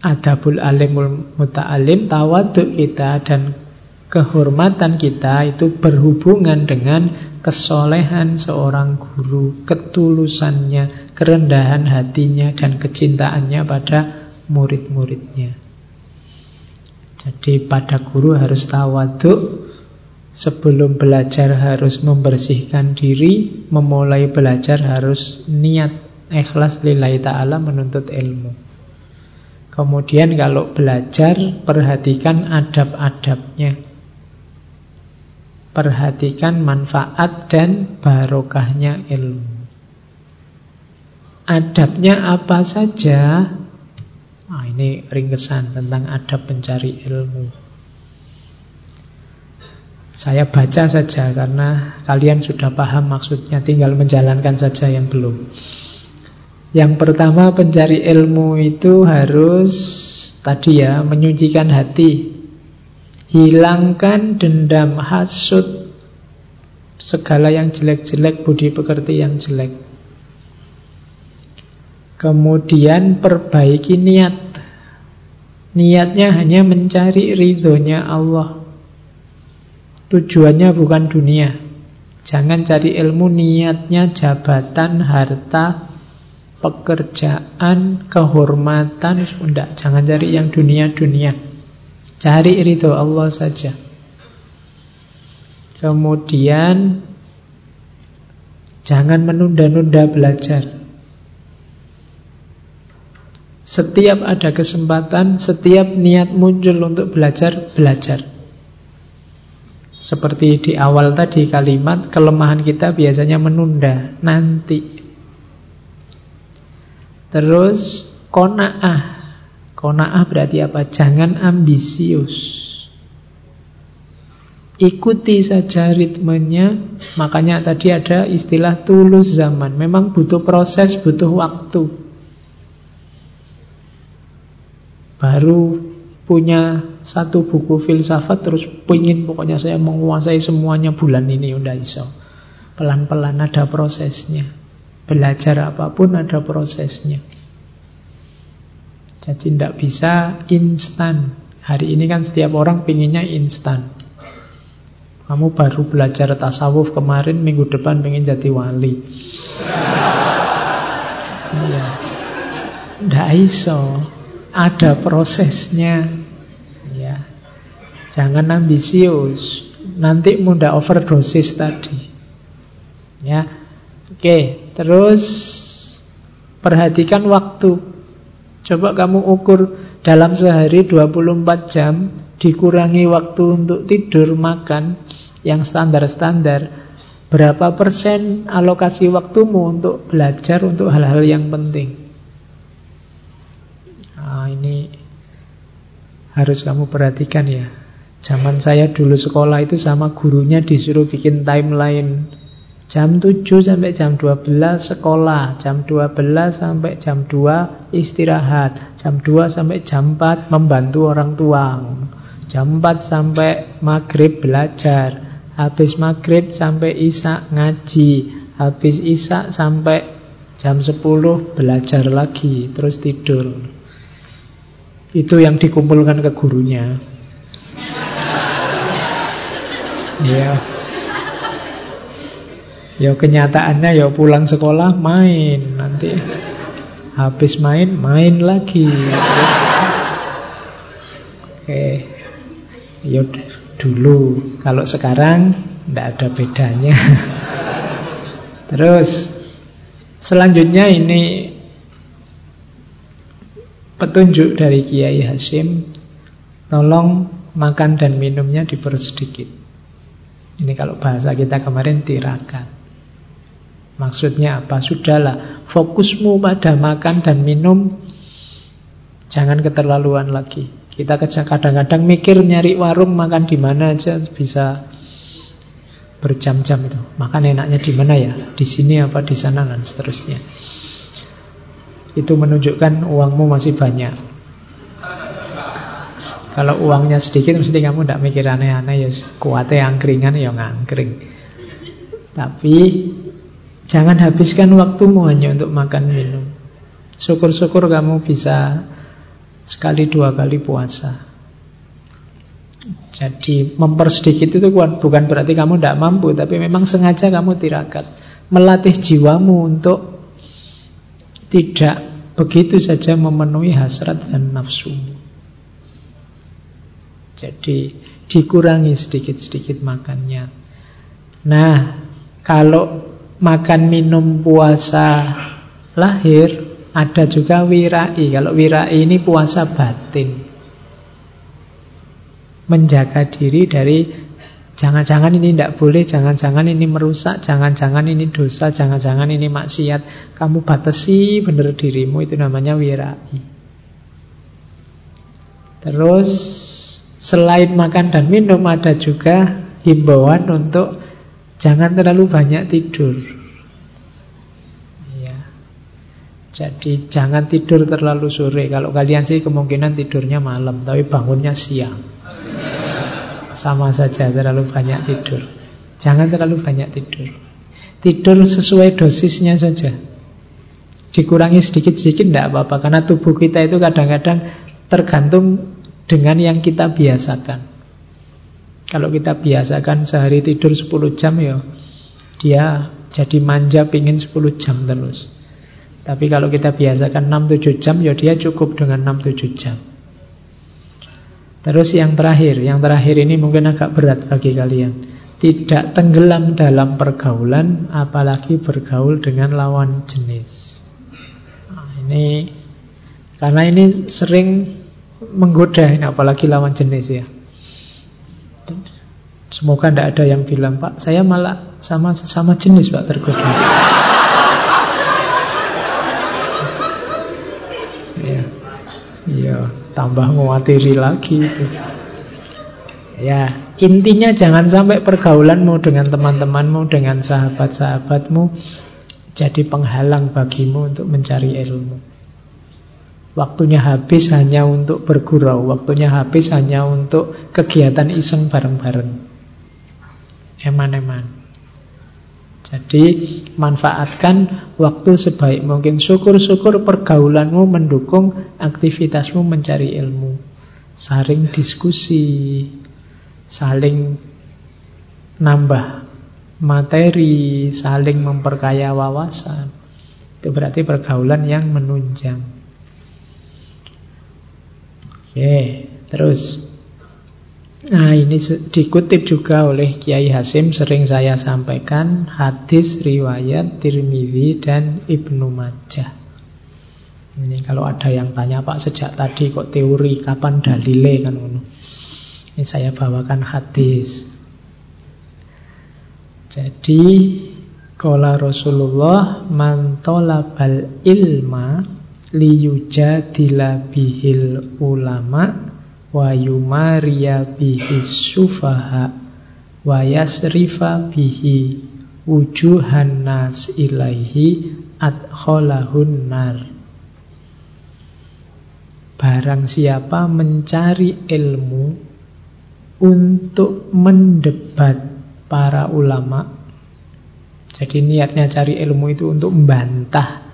adabul alimul muta'alim, tawaduk kita dan kehormatan kita itu berhubungan dengan kesolehan seorang guru, ketulusannya, kerendahan hatinya, dan kecintaannya pada murid-muridnya. Jadi pada guru harus tawaduk, sebelum belajar harus membersihkan diri, memulai belajar harus niat ikhlas lillahi ta'ala menuntut ilmu. Kemudian kalau belajar, perhatikan adab-adabnya. Perhatikan manfaat dan barokahnya ilmu. Adabnya apa saja? Nah, ini ringkesan tentang adab pencari ilmu. Saya baca saja karena kalian sudah paham maksudnya, tinggal menjalankan saja yang belum. Yang pertama pencari ilmu itu harus tadi ya menyucikan hati, Hilangkan dendam hasut Segala yang jelek-jelek Budi pekerti yang jelek. Kemudian perbaiki niat. Niatnya hanya mencari ridhonya Allah Tujuannya bukan dunia Jangan cari ilmu niatnya jabatan, harta, pekerjaan, kehormatan Enggak, jangan cari yang dunia-dunia Cari ridho Allah saja. Kemudian jangan menunda-nunda belajar. Setiap ada kesempatan, setiap niat muncul untuk belajar, belajar. Seperti di awal tadi kalimat, kelemahan kita biasanya menunda, nanti. Terus kona'ah, Kona'ah berarti apa? Jangan ambisius. Ikuti saja ritmenya. Makanya tadi ada istilah tulus zaman. Memang butuh proses, butuh waktu. Baru punya satu buku filsafat terus pingin pokoknya saya menguasai semuanya bulan ini udah iso. Pelan-pelan ada prosesnya. Belajar apa pun ada prosesnya. Jadi tidak bisa instan. Hari ini kan setiap orang pinginnya instan. Kamu baru belajar tasawuf kemarin, minggu depan pengen jadi wali. Iya. Tidak iso. Ada prosesnya. Jangan ambisius. Nanti mudah overdosis tadi. Ya. Oke, terus perhatikan waktu. Coba kamu ukur dalam sehari 24 jam dikurangi waktu untuk tidur, makan yang standar-standar. Berapa persen alokasi waktumu untuk belajar untuk hal-hal yang penting? Nah, ini harus kamu perhatikan ya. Zaman saya dulu sekolah itu sama gurunya disuruh bikin timeline Jam 7 sampai jam 12 sekolah, jam 12 sampai jam 2 istirahat, jam 2 sampai jam 4 membantu orang tua. Jam 4 sampai maghrib belajar, habis maghrib sampai isak ngaji, habis isak sampai jam 10 belajar lagi, terus tidur. Itu yang dikumpulkan ke gurunya. Iya. Ya kenyataannya ya pulang sekolah main. Nanti habis main, main lagi. Oke. Ya dulu. Kalau sekarang Tidak ada bedanya. Terus Selanjutnya ini Petunjuk dari Kiai Hasim. Tolong makan dan minumnya dipersedikit Ini kalau bahasa kita kemarin tirakat Maksudnya apa? Sudahlah, fokusmu pada makan dan minum jangan keterlaluan lagi. Kita kadang-kadang mikir nyari warung makan di mana aja bisa berjam-jam itu. Makan enaknya di mana ya? Di sini apa di sana dan seterusnya. Itu menunjukkan uangmu masih banyak. Kalau uangnya sedikit mesti kamu tidak mikir aneh-aneh ya kuatnya angkringan ya ngangkring. Tapi Jangan habiskan waktumu hanya untuk makan minum. Syukur-syukur kamu bisa Sekali dua kali puasa. Jadi mempersedikit itu bukan berarti kamu tidak mampu, tapi memang sengaja kamu tirakat. Melatih jiwamu untuk tidak begitu saja memenuhi hasrat dan nafsu. Jadi dikurangi sedikit-sedikit makannya. Nah, kalau makan minum puasa lahir, ada juga wirai. Kalau wirai ini puasa batin menjaga diri dari jangan-jangan ini tidak boleh, jangan-jangan ini merusak, jangan-jangan ini dosa, jangan-jangan ini maksiat. Kamu batasi benar dirimu itu namanya wirai. Terus selain makan dan minum ada juga himbauan untuk jangan terlalu banyak tidur. Ya. Jadi jangan tidur terlalu sore. Kalau kalian sih kemungkinan tidurnya malam, tapi bangunnya siang. Sama saja terlalu banyak tidur Jangan terlalu banyak tidur Tidur sesuai dosisnya saja Dikurangi sedikit-sedikit tidak apa-apa Karena tubuh kita itu kadang-kadang Tergantung dengan yang kita biasakan Kalau kita biasakan sehari tidur 10 jam ya Dia jadi manja pingin 10 jam terus Tapi kalau kita biasakan 6-7 jam Ya dia cukup dengan 6-7 jam Terus yang terakhir, yang terakhir ini mungkin agak berat bagi kalian. Tidak tenggelam dalam pergaulan, apalagi bergaul dengan lawan jenis. Nah, ini karena ini sering menggoda, ini apalagi lawan jenis ya. Semoga tidak ada yang bilang Pak, saya malah sama sama jenis Pak tergoda. ya, iya tambah nguatiri lagi itu. Ya, intinya jangan sampai pergaulanmu dengan teman-temanmu, dengan sahabat-sahabatmu jadi penghalang bagimu untuk mencari ilmu. Waktunya habis hanya untuk bergurau, waktunya habis hanya untuk kegiatan iseng bareng-bareng. Eman-eman. Jadi manfaatkan waktu sebaik mungkin. Syukur-syukur pergaulanmu mendukung aktivitasmu mencari ilmu. Saling diskusi, saling nambah materi, saling memperkaya wawasan. Itu berarti pergaulan yang menunjang. Oke, terus Nah ini dikutip juga oleh Kiai Hasim sering saya sampaikan hadis riwayat Tirmidzi dan Ibnu Majah. Ini kalau ada yang tanya Pak sejak tadi kok teori kapan dalile kan Ini saya bawakan hadis. Jadi Kala Rasulullah mantolabal ilma liyujadila bihil ulama wa yumariya bihi sufaha wa yasrifa bihi wujuhan nas ilaihi adkholahun nar. Barang siapa mencari ilmu untuk mendebat para ulama Jadi niatnya cari ilmu itu untuk membantah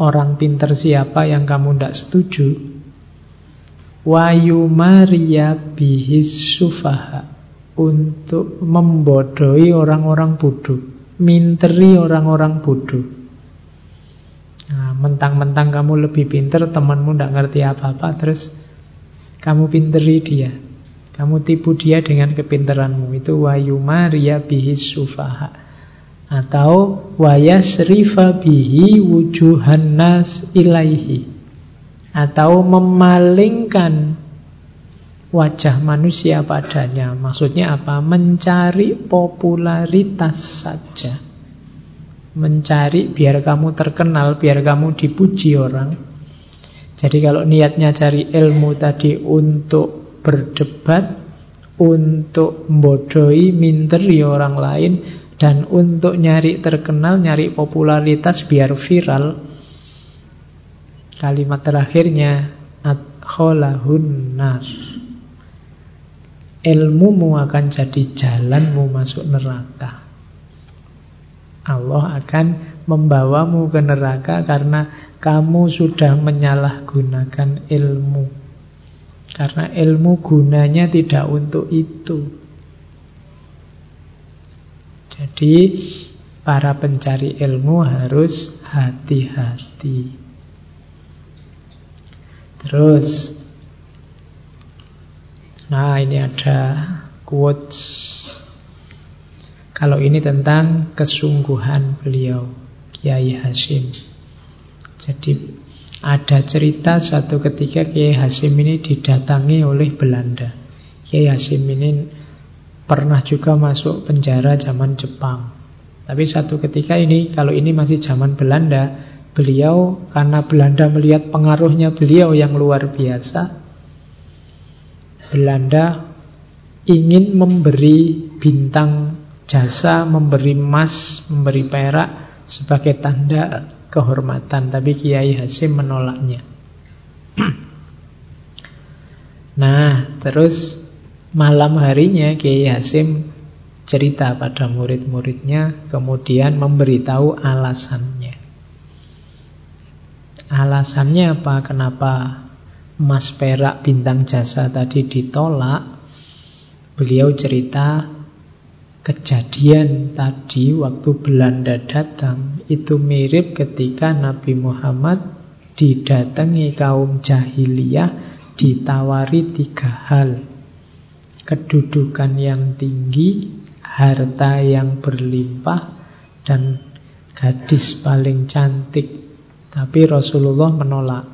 orang pinter siapa yang kamu tidak setuju Wayu Maria bihis sufaha untuk membodohi orang-orang bodoh, minteri orang-orang bodoh. Nah, mentang-mentang kamu lebih pinter, temanmu tidak ngerti apa-apa, terus kamu pinteri dia. Kamu tipu dia dengan kepinteranmu. Itu wayu Maria bihis sufaha. Atau wayasrifa bihi wujuhan nas ilaihi atau memalingkan wajah manusia padanya. Maksudnya apa? Mencari popularitas saja. Mencari biar kamu terkenal, biar kamu dipuji orang. Jadi kalau niatnya cari ilmu tadi untuk berdebat, untuk membodohi, minteri orang lain, dan untuk nyari terkenal, nyari popularitas biar viral, Kalimat terakhirnya adkholahun nar. Ilmumu akan jadi jalanmu masuk neraka. Allah akan membawamu ke neraka karena kamu sudah menyalahgunakan ilmu. Karena ilmu gunanya tidak untuk itu. Jadi para pencari ilmu harus hati-hati. Terus, nah ini ada quotes. Kalau ini tentang kesungguhan beliau, Kiai Hashim. Jadi ada cerita suatu ketika Kiai Hashim ini didatangi oleh Belanda. Kiai Hashim ini pernah juga masuk penjara zaman Jepang. Tapi satu ketika ini, kalau ini masih zaman Belanda, beliau karena Belanda melihat pengaruhnya beliau yang luar biasa. Belanda ingin memberi bintang jasa, memberi emas, memberi perak sebagai tanda kehormatan, tapi Kiai Hasim menolaknya. [clears throat] nah, terus malam harinya Kiai Hasim cerita pada murid-muridnya, kemudian memberitahu alasannya. Alasannya apa? Kenapa emas perak bintang jasa tadi ditolak? Beliau cerita kejadian tadi waktu Belanda datang itu mirip ketika Nabi Muhammad didatangi kaum jahiliyah ditawari tiga hal. Kedudukan yang tinggi, harta yang berlimpah, dan gadis paling cantik. Tapi Rasulullah menolak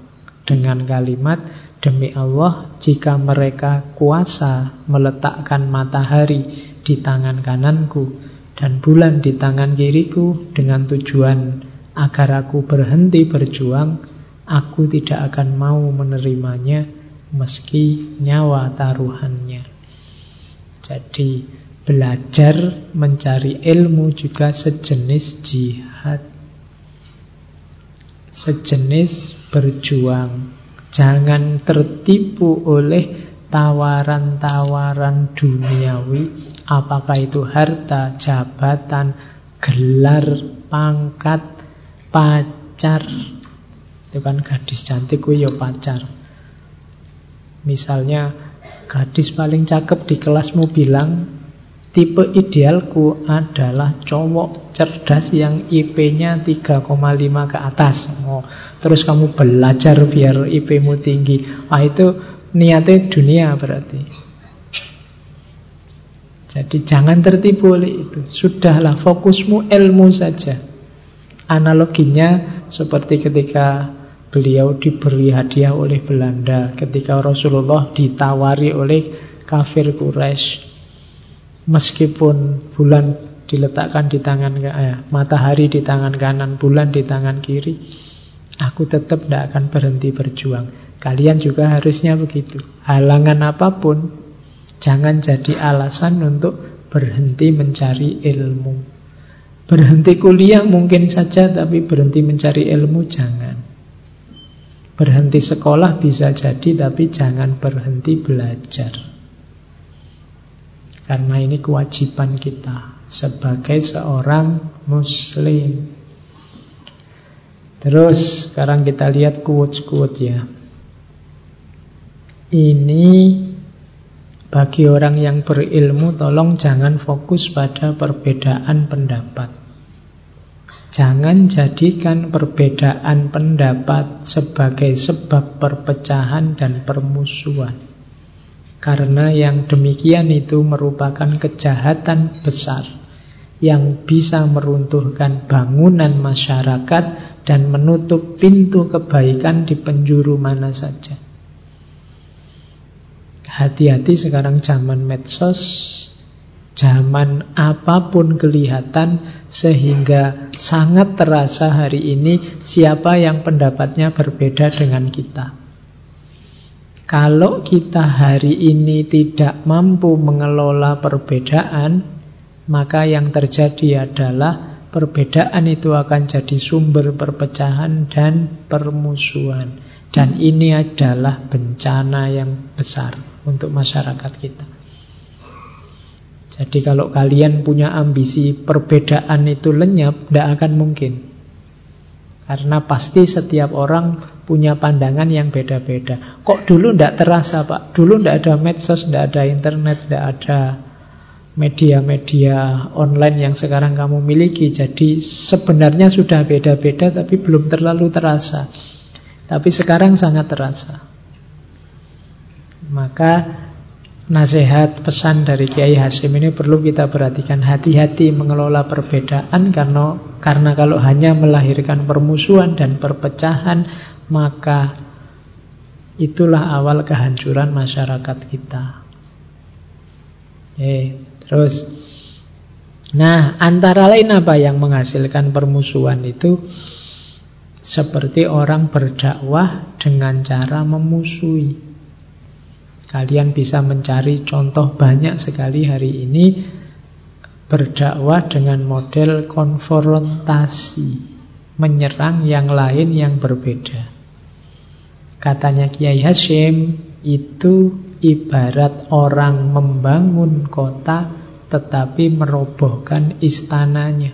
dengan kalimat Demi Allah jika mereka kuasa meletakkan matahari di tangan kananku Dan bulan di tangan kiriku Dengan tujuan agar aku berhenti berjuang Aku tidak akan mau menerimanya Meski nyawa taruhannya Jadi belajar mencari ilmu juga sejenis jihad sejenis berjuang. Jangan tertipu oleh tawaran-tawaran duniawi, apakah itu harta, jabatan, gelar, pangkat, pacar. Itu kan gadis cantik, ya pacar. Misalnya gadis paling cakep di kelasmu bilang Tipe idealku adalah cowok cerdas yang IP-nya 3,5 ke atas. Oh, terus kamu belajar biar IP-mu tinggi. Ah itu niatnya dunia berarti. Jadi jangan tertipu oleh itu. Sudahlah fokusmu ilmu saja. Analoginya seperti ketika beliau diberi hadiah oleh Belanda ketika Rasulullah ditawari oleh kafir Quraisy Meskipun bulan diletakkan di tangan eh, matahari di tangan kanan, bulan di tangan kiri, aku tetap tidak akan berhenti berjuang. Kalian juga harusnya begitu. Halangan apa pun, jangan jadi alasan untuk berhenti mencari ilmu. Berhenti kuliah mungkin saja, tapi berhenti mencari ilmu jangan. Berhenti sekolah bisa jadi, tapi jangan berhenti belajar. Karena ini kewajiban kita sebagai seorang muslim. Terus sekarang kita lihat quotes-quotes ya. Ini bagi orang yang berilmu tolong jangan fokus pada perbedaan pendapat. Jangan jadikan perbedaan pendapat sebagai sebab perpecahan dan permusuhan. Karena yang demikian itu merupakan kejahatan besar yang bisa meruntuhkan bangunan masyarakat dan menutup pintu kebaikan di penjuru mana saja. Hati-hati sekarang zaman medsos, zaman apa pun kelihatan sehingga sangat terasa hari ini siapa yang pendapatnya berbeda dengan kita. Kalau kita hari ini tidak mampu mengelola perbedaan, maka yang terjadi adalah perbedaan itu akan jadi sumber perpecahan dan permusuhan. Dan ini adalah bencana yang besar untuk masyarakat kita. Jadi kalau kalian punya ambisi perbedaan itu lenyap, tidak akan mungkin. Karena pasti setiap orang punya pandangan yang beda-beda. Kok dulu tidak terasa Pak? Dulu tidak ada medsos, tidak ada internet, tidak ada media-media online yang sekarang kamu miliki. Jadi sebenarnya sudah beda-beda tapi belum terlalu terasa. Tapi sekarang sangat terasa. Maka nasihat pesan dari Kiai Hasim ini perlu kita perhatikan hati-hati mengelola perbedaan karena karena kalau hanya melahirkan permusuhan dan perpecahan maka itulah awal kehancuran masyarakat kita. Oke, terus Nah, antara lain apa yang menghasilkan permusuhan itu seperti orang berdakwah dengan cara memusuhi. Kalian bisa mencari contoh banyak sekali hari ini berdakwah dengan model konfrontasi, menyerang yang lain yang berbeda. Katanya Kiai Hashim, itu ibarat orang membangun kota tetapi merobohkan istananya.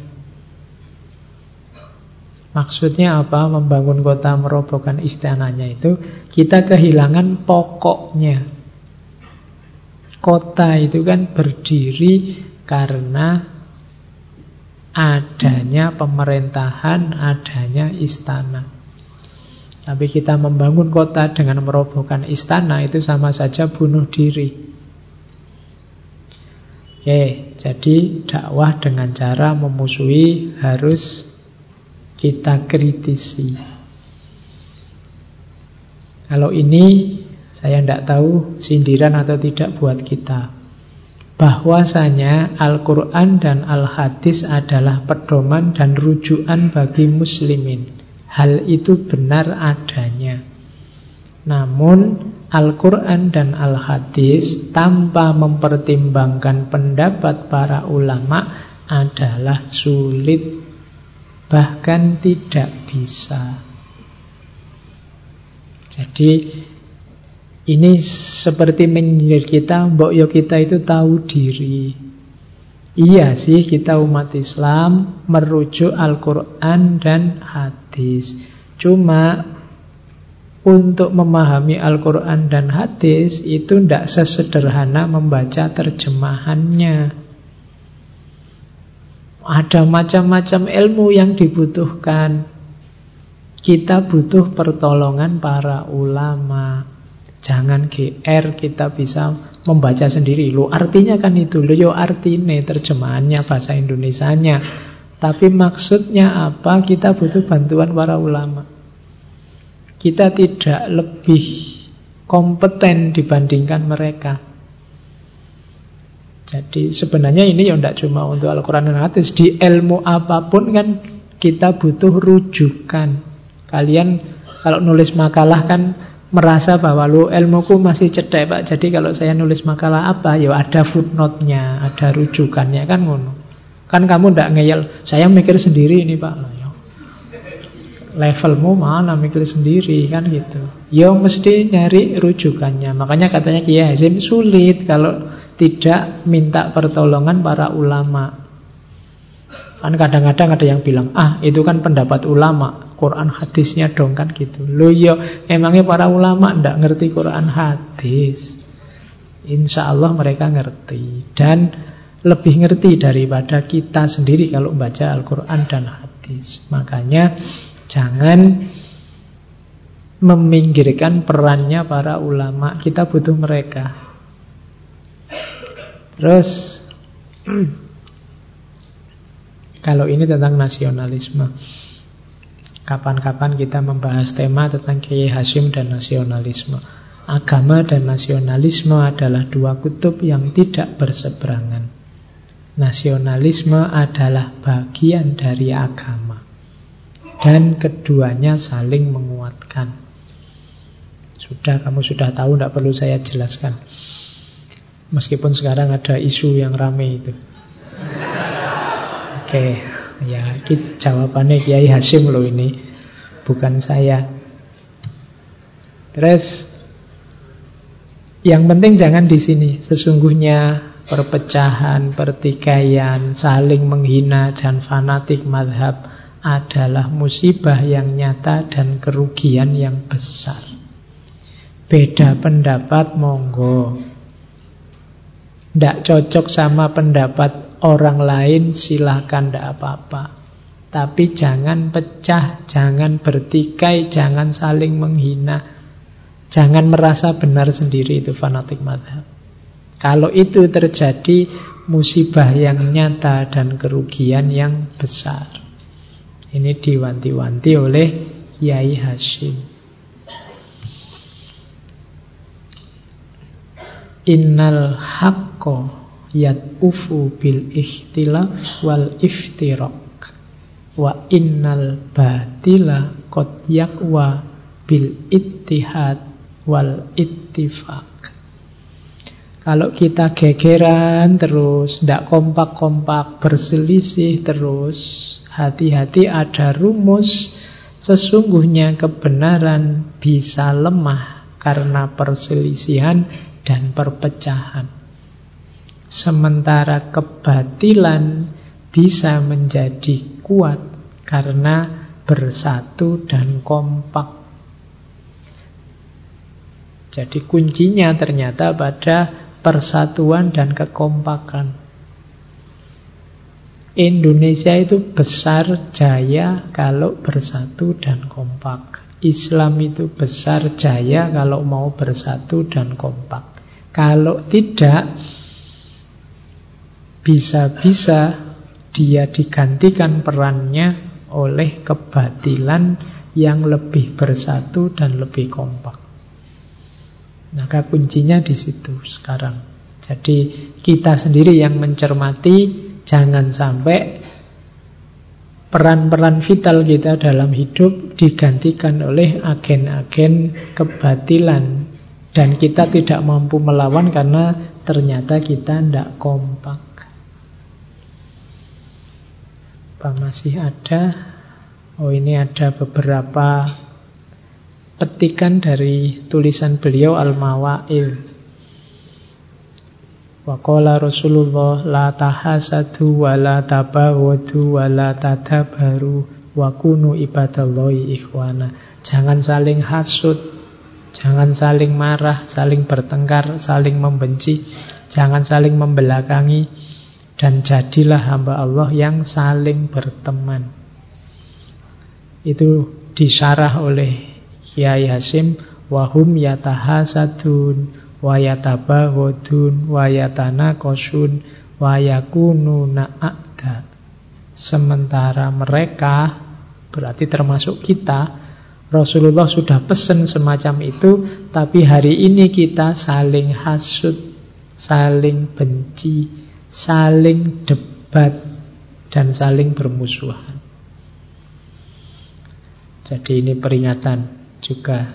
Maksudnya apa? Membangun kota merobohkan istananya itu kita kehilangan pokoknya. Kota itu kan berdiri karena adanya pemerintahan, adanya istana. Tapi kita membangun kota dengan merobohkan istana itu sama saja bunuh diri. Oke, jadi dakwah dengan cara memusuhi harus kita kritisi. Kalau ini saya tidak tahu sindiran atau tidak buat kita. Bahwasanya Al-Quran dan Al-Hadis adalah pedoman dan rujukan bagi muslimin. Hal itu benar adanya. Namun Al-Quran dan Al-Hadis tanpa mempertimbangkan pendapat para ulama adalah sulit bahkan tidak bisa. Jadi ini seperti menyindir kita, mbok yo kita itu tahu diri. Iya sih kita umat Islam merujuk Al-Quran dan hadis. Cuma untuk memahami Al-Quran dan hadis itu tidak sesederhana membaca terjemahannya. Ada macam-macam ilmu yang dibutuhkan. Kita butuh pertolongan para ulama. Jangan GR kita bisa membaca sendiri. Lo artinya kan itu. Lo yo artinya terjemahannya bahasa Indonesianya. Tapi maksudnya apa? Kita butuh bantuan para ulama. Kita tidak lebih kompeten dibandingkan mereka. Jadi sebenarnya ini ya tidak cuma untuk Al-Quran dan Hadis. Di ilmu apa pun kan kita butuh rujukan. Kalian kalau nulis makalah kan merasa bahwa lu ilmuku masih cedek pak. Jadi kalau saya nulis makalah apa ya ada footnote-nya ada rujukannya kan ngono. Kan kamu ndak ngeyel saya mikir sendiri ini pak. Ya. levelmu mana mikir sendiri kan gitu. Ya mesti nyari rujukannya. Makanya katanya Kiai Hazim sulit kalau tidak minta pertolongan para ulama Kan kadang-kadang ada yang bilang, ah itu kan pendapat ulama, Quran hadisnya dong kan gitu. Loh iya, emangnya para ulama ndak ngerti Quran hadis. Insya Allah mereka ngerti. Dan lebih ngerti daripada kita sendiri kalau membaca Al-Quran dan hadis. Makanya jangan meminggirkan perannya para ulama. Kita butuh mereka. Terus [clears throat] Kalau ini tentang nasionalisme. Kapan-kapan kita membahas tema tentang Kiai Hashim dan nasionalisme. Agama dan nasionalisme adalah dua kutub yang tidak berseberangan. Nasionalisme adalah bagian dari agama. Dan keduanya saling menguatkan. Sudah, kamu sudah tahu, tidak perlu saya jelaskan. Meskipun sekarang ada isu yang rame itu. Oke, ya jawabannya Kiai Hashim loh ini, bukan saya. Terus yang penting jangan di sini. Sesungguhnya perpecahan, pertikaian, saling menghina dan fanatik madhab adalah musibah yang nyata dan kerugian yang besar. Beda pendapat monggo. Tidak cocok sama pendapat orang lain silahkan tidak apa-apa. Tapi jangan pecah, jangan bertikai, jangan saling menghina. Jangan merasa benar sendiri itu fanatik madhab. Kalau itu terjadi musibah yang nyata dan kerugian yang besar. Ini diwanti-wanti oleh Kiai Hashim. Innal haqqo ufu bil ikhtilaf wal iftirak wa innal batila qad yakwa bil ittihad wal ittifaq kalau kita gegeran terus, tidak kompak-kompak, berselisih terus, hati-hati ada rumus. Sesungguhnya kebenaran bisa lemah karena perselisihan dan perpecahan. Sementara kebatilan bisa menjadi kuat karena bersatu dan kompak. Jadi kuncinya ternyata pada persatuan dan kekompakan. Indonesia itu besar jaya kalau bersatu dan kompak. Islam itu besar jaya kalau mau bersatu dan kompak. Kalau tidak, bisa-bisa dia digantikan perannya oleh kebatilan yang lebih bersatu dan lebih kompak. Maka kuncinya di situ sekarang. Jadi kita sendiri yang mencermati jangan sampai peran-peran vital kita dalam hidup digantikan oleh agen-agen kebatilan dan kita tidak mampu melawan karena ternyata kita tidak kompak. Apa masih ada? Oh ini ada beberapa petikan dari tulisan beliau Al-Mawa'il. Waqala Rasulullah la tahasadu wa la tabawadu wa la tadabaru wa kunu ibadallahi ikhwana. Jangan saling hasud, jangan saling marah, saling bertengkar, saling membenci, jangan saling membelakangi dan jadilah hamba Allah yang saling berteman. Itu disyarah oleh Kiai Hasim wahum yatahasadun wa yatabaghadun wa yatanaqasun wa yakunu na'ada. Sementara mereka berarti termasuk kita Rasulullah sudah pesan semacam itu tapi hari ini kita saling hasut, saling benci, saling debat dan saling bermusuhan. Jadi ini peringatan juga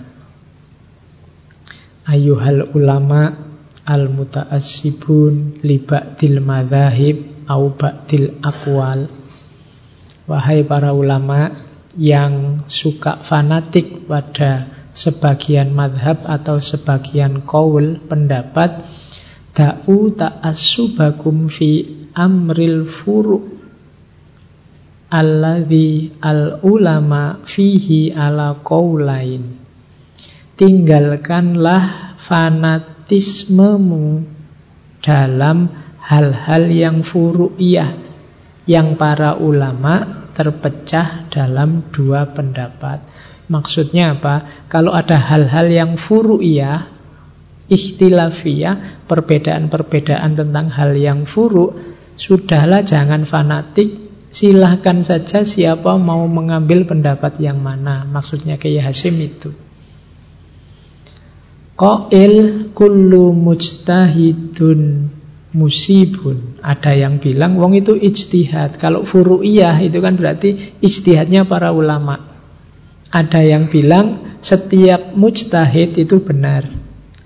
ayuhal ulama al mutaassibun li ba'dil madzahib au ba'dil aqwal wahai para ulama yang suka fanatik pada sebagian madhab atau sebagian kaul pendapat da'u ta'assubakum fi amril furu' alladhi al-ulama fihi ala qawlain. Tinggalkanlah fanatismemu dalam hal-hal yang furu'iyah yang para ulama terpecah dalam dua pendapat. Maksudnya apa? Kalau ada hal-hal yang furu'iyah, ikhtilafiyah, perbedaan-perbedaan tentang hal yang furu, sudahlah jangan fanatik Silahkan saja siapa mau mengambil pendapat yang mana. Maksudnya Kiai Hasim itu. Qail kullu mujtahidun musibun. Ada yang bilang wong itu ijtihad. Kalau furu'iyah itu kan berarti ijtihadnya para ulama. Ada yang bilang setiap mujtahid itu benar.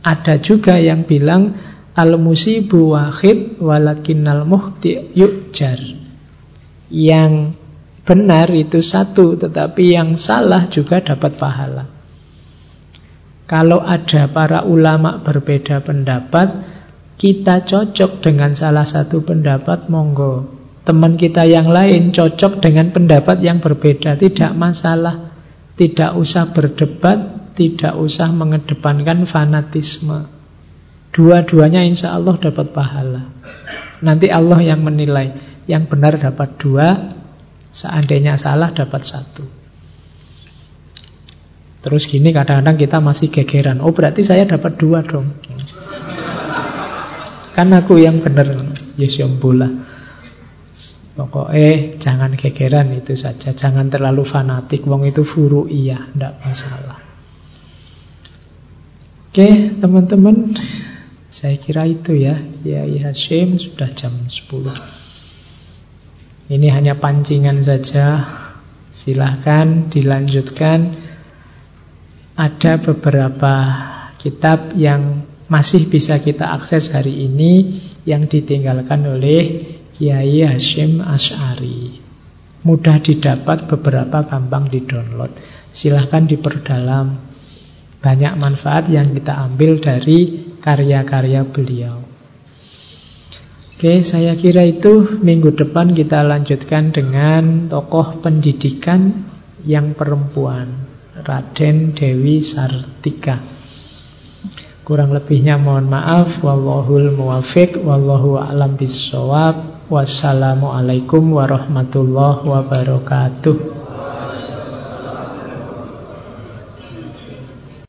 Ada juga yang bilang al-musibu wahid walakinnal muhti yujar. Yang benar itu satu, tetapi yang salah juga dapat pahala. Kalau ada para ulama berbeda pendapat, kita cocok dengan salah satu pendapat, monggo. teman kita yang lain cocok dengan pendapat yang berbeda, tidak masalah. Tidak usah berdebat, tidak usah mengedepankan fanatisme. Dua-duanya insya Allah dapat pahala. Nanti Allah yang menilai. Yang benar dapat dua, seandainya salah dapat satu. Terus gini kadang-kadang kita masih gegeran. Oh berarti saya dapat dua dong. Kan aku yang benar. Yes, bola. Pokoknya jangan gegeran itu saja. Jangan terlalu fanatik. Wong itu furu iya. Tidak masalah. Oke teman-teman. Saya kira itu ya. Ya Hashim sudah jam 10. Ini hanya pancingan saja. Silahkan dilanjutkan. Ada beberapa kitab yang masih bisa kita akses hari ini yang ditinggalkan oleh Kiai Hashim Ash'ari. Mudah didapat, beberapa gampang di-download. Silahkan diperdalam. Banyak manfaat yang kita ambil dari karya-karya beliau. Oke, saya kira itu minggu depan kita lanjutkan dengan tokoh pendidikan yang perempuan, Raden Dewi Sartika. Kurang lebihnya mohon maaf. Wallahul muwafiq. Wallahu a'lam bisawab. Wassalamualaikum warahmatullahi wabarakatuh.